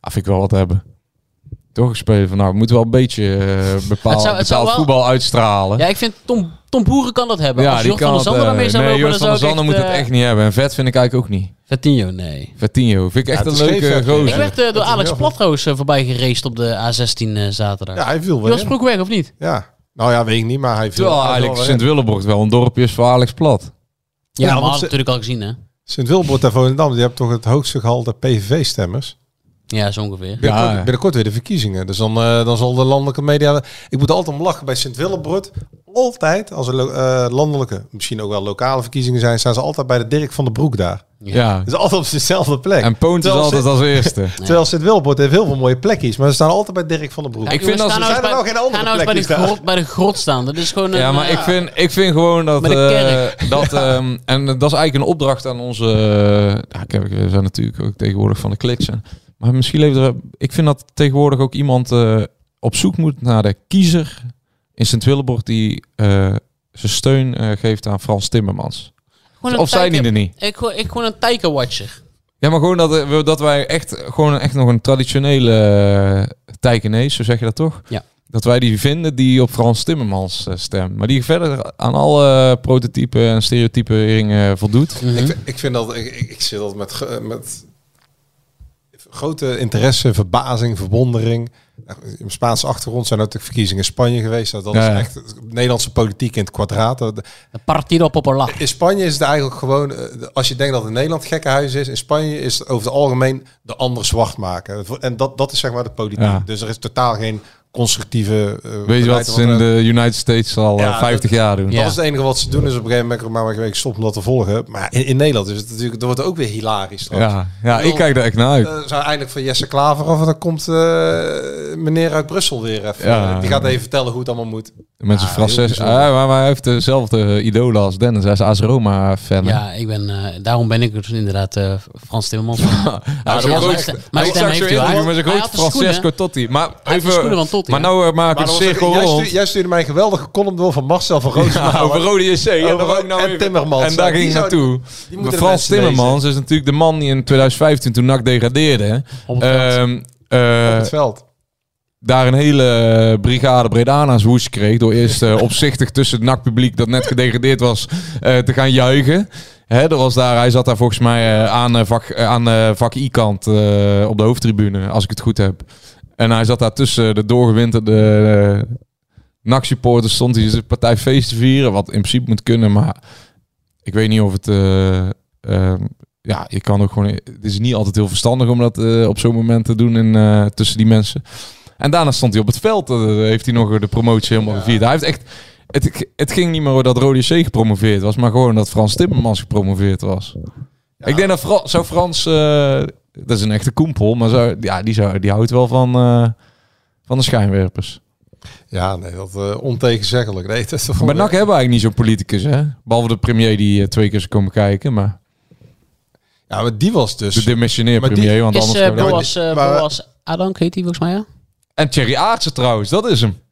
Ah, vind ik wel wat hebben. Speler van nou, we moeten wel een beetje eh bepaald, Het zou- het zou bepaald wel- voetbal uitstralen. Ja, ik vind Tom, Tom Boeren kan dat hebben. Als Jort van der het, Zanden eh, daarmee zou Nee, lopen, Jort dan van zou der ik Zanden moet het eh, echt niet hebben. En vet vind ik eigenlijk ook niet. Vertinho, nee. Vertinho vind ik echt Ja, een leuke Vertinho. Ik gozer. werd door dat Alex Platroos uh, voorbij geraced op de A16 eh, zaterdag. Ja, hij viel Die wel was in. vroeg weg, of niet? Ja. Nou ja, weet ik niet, maar hij viel Terwijl eigenlijk wel in. Sint-Willebord wel een dorpje is voor Alex Plat. Ja, Ja, maar ze- natuurlijk al gezien, hè? Sint-Wilbert en Volendam, die hebben toch het hoogste gehalte PVV-stemmers? Ja, zo ongeveer. Binnenkort, Ja. binnenkort weer de verkiezingen. Dus dan, eh, dan zal de landelijke media... Ik moet altijd om lachen bij Sint-Willebrod. Altijd, als er eh, landelijke, misschien ook wel lokale verkiezingen zijn... staan ze altijd bij de Dirk van den Broek daar. Ja. Dus altijd op dezelfde plek. En Poont is altijd als eerste. Terwijl Sint-Willebrod heeft heel veel mooie plekjes. Maar ze staan altijd bij Dirk van den Broek. Ik vind dat ze- nou zijn er nou geen andere ga nou eens bij de, daar? grot, bij de grot staan. Dat is gewoon een... Ja, maar eh, ik vind, ik vind gewoon dat... Eh, dat ehm, en dat is eigenlijk een opdracht aan onze... eh, ja, kijk, we zijn natuurlijk ook tegenwoordig van de kliks. En, maar misschien levert er... Ik vind dat tegenwoordig ook iemand eh, op zoek moet naar de kiezer in Sint-Willebord... die eh, zijn steun eh, geeft aan Frans Timmermans. gewoon een Of zijn die er niet? Ik, gewoon- ik gewoon een Tiger-watcher. Ja, maar gewoon dat, we- dat wij echt, gewoon echt nog een traditionele uh, tijkenees, zo zeg je dat toch? Ja. Dat wij die vinden die op Frans Timmermans stemt. Maar die verder aan alle prototypen en stereotyperingen voldoet. Mhm. Ik, vind- ik vind dat... Ik, ik, zit altijd met, ge- met grote interesse, verbazing, verwondering. In Spaanse achtergrond zijn natuurlijk verkiezingen in Spanje geweest. Dat dat Ja, is ja. echt Nederlandse politiek in het kwadraat. De Partido Popular. In Spanje is het eigenlijk gewoon, eh, als je denkt dat het in Nederland gekkenhuis is, in Spanje is het over het algemeen de ander zwart maken. En dat, dat is zeg maar de politiek. Ja. Dus er is totaal geen constructieve. eh, Weet je wat ze in de United States al eh, Ja, 50 jaar doen? Ja. Dat is het enige wat ze doen. Dus op een gegeven moment maar een week stop om dat te volgen. Maar in, in Nederland is het natuurlijk, dat wordt ook weer hilarisch. straks. Ja, ja, ik kijk er echt naar uit. Eh, zou eindelijk van Jesse Klaver of dan komt eh, meneer uit Brussel weer even. Ja. Die gaat even vertellen hoe het allemaal moet. Mensen Ah, Ah, maar, maar hij heeft dezelfde idolen als Dennis. Hij is AS Roma fan. Ja, ik ben, eh, daarom ben ik dus inderdaad eh, Frans Timmermans. Ja, Ja, Maar ik zag heeft zo hij interview met zijn Hij groot. Francesco Totti. Maar even, van Totti, maar nou uh, maak Maar ik een cirkel jij, stuurde, jij stuurde mij een geweldige column door van Marcel van Roosmalen. Ja, over Rode JC. En, nou en Timmermans. En daar Die ging ik zou- naartoe. Frans Timmermans is natuurlijk de man die in 2015 toen NAC degradeerde. Op het veld. Daar een hele brigade Bredana's woest kreeg. Door eerst eh, opzichtig tussen het NAC-publiek dat net gedegradeerd was eh, te gaan juichen. Hè, er was daar, hij zat daar volgens mij eh, aan, eh, vak, eh, aan eh, vak I-kant eh, op de hoofdtribune, als ik het goed heb. En hij zat daar tussen de doorgewinterde NAC-supporters, stond hij zijn partij feest te vieren. Wat in principe moet kunnen, maar ik weet niet of het... eh, eh, ja, je kan ook gewoon... Het is niet altijd heel verstandig om dat eh, op zo'n moment te doen in, eh, tussen die mensen. En daarna stond hij op het veld. eh, heeft hij nog de promotie helemaal gevierd. Hij heeft echt... Het, het ging niet meer over dat Rode C gepromoveerd was, maar gewoon dat Frans Timmermans gepromoveerd was. Ik denk dat Fra zou Frans... eh, dat is een echte koempel, maar zou, ja, die, zou, die houdt wel van, eh, van de schijnwerpers. Ja, nee, dat uh, ontegenzeggelijk. Nee, dat is toch Bij NAC hebben we eigenlijk niet zo'n politicus, hè? Behalve de premier die uh, twee keer is komen kijken, maar... Ja, maar die was dus... De demissionair maar premier, die- want Is anders... uh, Boas, maar- Boas Adank, heet hij volgens mij, ja? En Thierry Aartsen trouwens, dat is hem.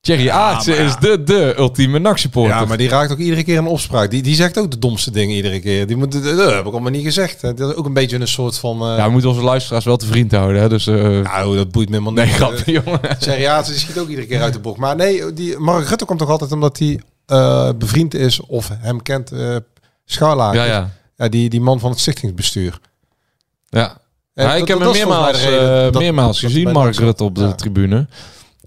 Thierry Ja, Aartsen ja. is de, de ultieme NAC-supporter. Ja, maar die raakt ook iedere keer een opspraak. Die, die zegt ook de domste dingen iedere keer. Die moet, dat heb ik allemaal niet gezegd. Dat is ook een beetje een soort van... Uh... Ja, we moeten onze luisteraars wel te vriend houden, hè? Dus, uh... Nou, dat boeit me helemaal Nee, niet. grapje, jongen. Seriaat, die schiet ook iedere keer uit de bocht. Maar nee, die Mark Rutte komt toch altijd omdat hij uh, bevriend is of hem kent. Uh, Scharlaken. Ja, ja. ja die, die man van het stichtingsbestuur. Ja. Ja dat- ik heb dat hem meermaals, uh, dat- meermaals dat gezien, bij Mark Rutte op de Ja. tribune.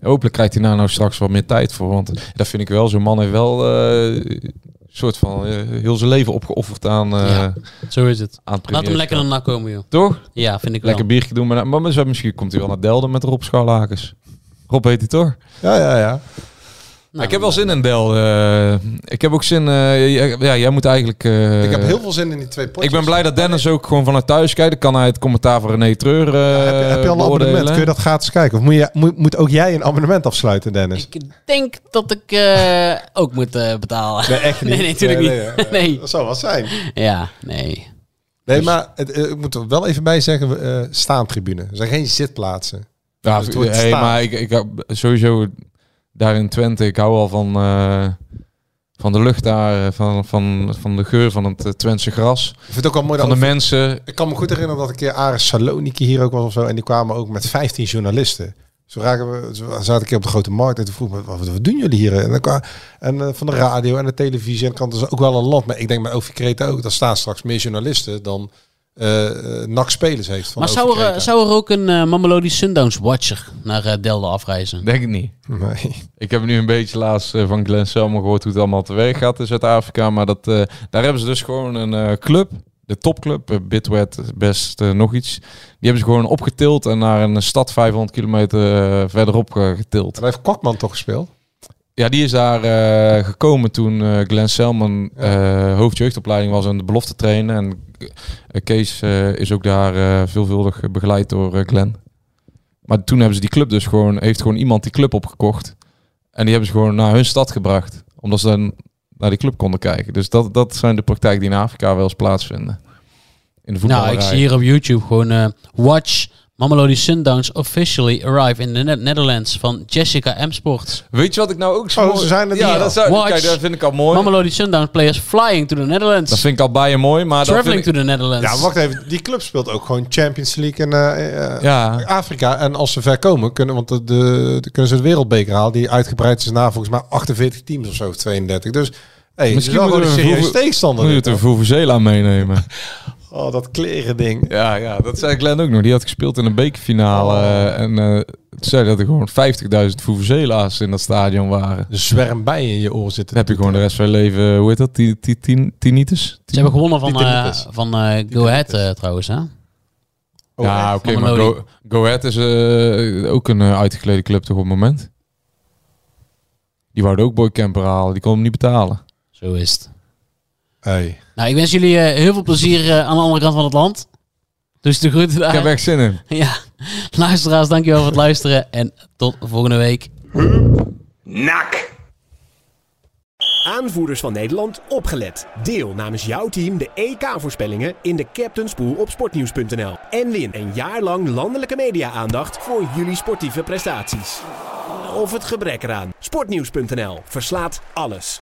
Hopelijk krijgt hij daar nou straks wat meer tijd voor. Want dat vind ik wel. Zo'n man heeft wel uh, een soort van uh, heel zijn leven opgeofferd aan, uh, Ja, zo is het. aan het Laat hem lekker naar komen, joh. Toch? Ja, vind ik Lekker wel. biertje doen. Maar, maar misschien- misschien komt hij wel naar Delden met Rob Scharlakens. Rob heet hij toch? Ja, ja, ja. Nou, ik heb wel zin in Del. eh, ik heb ook zin. eh, ja, ja, jij moet eigenlijk. eh, ik heb heel veel zin in die twee potjes. Ik ben blij dat Dennis ook gewoon vanuit thuis kijkt. Dan kan hij het commentaar van René Treur. eh, Ja, heb, je, heb je al een abonnement? Kun je dat gratis kijken? Of moet, je, moet, moet ook jij een abonnement afsluiten, Dennis? Ik denk dat ik uh, ook moet uh, betalen. Nee, echt niet. Nee, natuurlijk nee, niet. Nee, nee. Dat zou wat zijn. Ja, nee. Nee, Dus- maar het, uh, ik moet er wel even bij zeggen, uh, staantribune. Er zijn geen zitplaatsen. Ja, Dus het wordt hey, maar ik, ik heb sowieso daar in Twente, ik hou al van, eh, van de lucht daar, eh, van, van, van de geur van het eh, Twentse gras, Ik vind het ook wel mooi van dat... de mensen. Ik kan me goed herinneren dat een keer Aris Saloniki hier ook was of zo. En die kwamen ook met 15 journalisten. Zo raken we, ze zaten een keer op de grote markt en toen vroeg me, wat, wat doen jullie hier? En, dan kwam, en uh, van de radio en de televisie en kan dus ook wel een land. Maar ik denk bij Ovi Kreta ook, daar staan straks meer journalisten dan uh, NAC spelers heeft. Van maar zou er, zou er ook een uh, Mamelodi Sundowns watcher naar uh, Delda afreizen? Denk ik niet. Nee. Ik heb nu een beetje laatst uh, van Glenn Selmer gehoord hoe het allemaal te werk gaat in Zuid-Afrika. Maar dat, uh, daar hebben ze dus gewoon een uh, club. de topclub, Bitwet, best eh, nog iets. Die hebben ze gewoon opgetild en naar een stad 500 kilometer verderop getild. Daar heeft Kwakman toch gespeeld? Ja, die is daar eh, gekomen toen eh Glenn Selman eh hoofdjeugdopleiding was en de belofte trainen. En Kees eh, is ook daar eh, veelvuldig begeleid door eh, Glenn. Maar toen hebben ze die club dus gewoon, heeft gewoon iemand die club opgekocht. En die hebben ze gewoon naar hun stad gebracht. Omdat ze dan naar die club konden kijken. Dus dat, dat zijn de praktijken die in Afrika wel eens plaatsvinden. In de Nou, ik zie hier op YouTube gewoon eh, Watch Mamelodi Sundowns officially arrive in the Ne- Netherlands van Jessica M Sports. Weet je wat ik nou ook zo Oh, mooi- zijn Ja, dat, zou, Watch. kijk, dat vind ik al mooi. Mamelodi Sundowns players flying to the Netherlands. Dat vind ik al bij je mooi. Maar Traveling to the Netherlands. Ja, wacht even. Die club speelt ook gewoon Champions League in eh, eh, Ja. Afrika. En als ze ver komen, kunnen, want de, de, de- kunnen ze de wereldbeker halen. Die uitgebreid is naar volgens mij 48 teams of zo, of 32. Dus hey, Misschien moeten we een serieus tegenstander. Moet je het een. Vuvuzela meenemen? Oh, dat kleren ding. ja, ja, dat zei Glenn ook nog. Die had gespeeld in een bekerfinale. Oh. eh, en eh toen zei dat er gewoon 50.000 Vuvuzela's in dat stadion waren. De zwerm bij in je oor zitten. Dan heb je gewoon de rest van je leven, hoe heet dat? Ti- ti- tin- Tinnitus? Ze hebben gewonnen van, eh tinnitus. van eh, Go Ahead eh, trouwens. Hè? Oh, ja, oké, maar. Go, Go Ahead is eh, ook een eh, uitgeklede club toch op het moment? Die wouden ook Boy Camper halen, die kon hem niet betalen. Zo is het. Hey. Nou, ik wens jullie eh, heel veel plezier eh, aan de andere kant van het land. Dus de groeten daar. Ik heb echt zin in. Ja, luisteraars, dankjewel voor het luisteren. En tot volgende week. Nak. Aanvoerders van Nederland, opgelet. Deel namens jouw team de EK-voorspellingen in de Captain's Pool op sportnieuws.nl. En win een jaar lang landelijke media-aandacht voor jullie sportieve prestaties. Of het gebrek eraan. Sportnieuws.nl verslaat alles.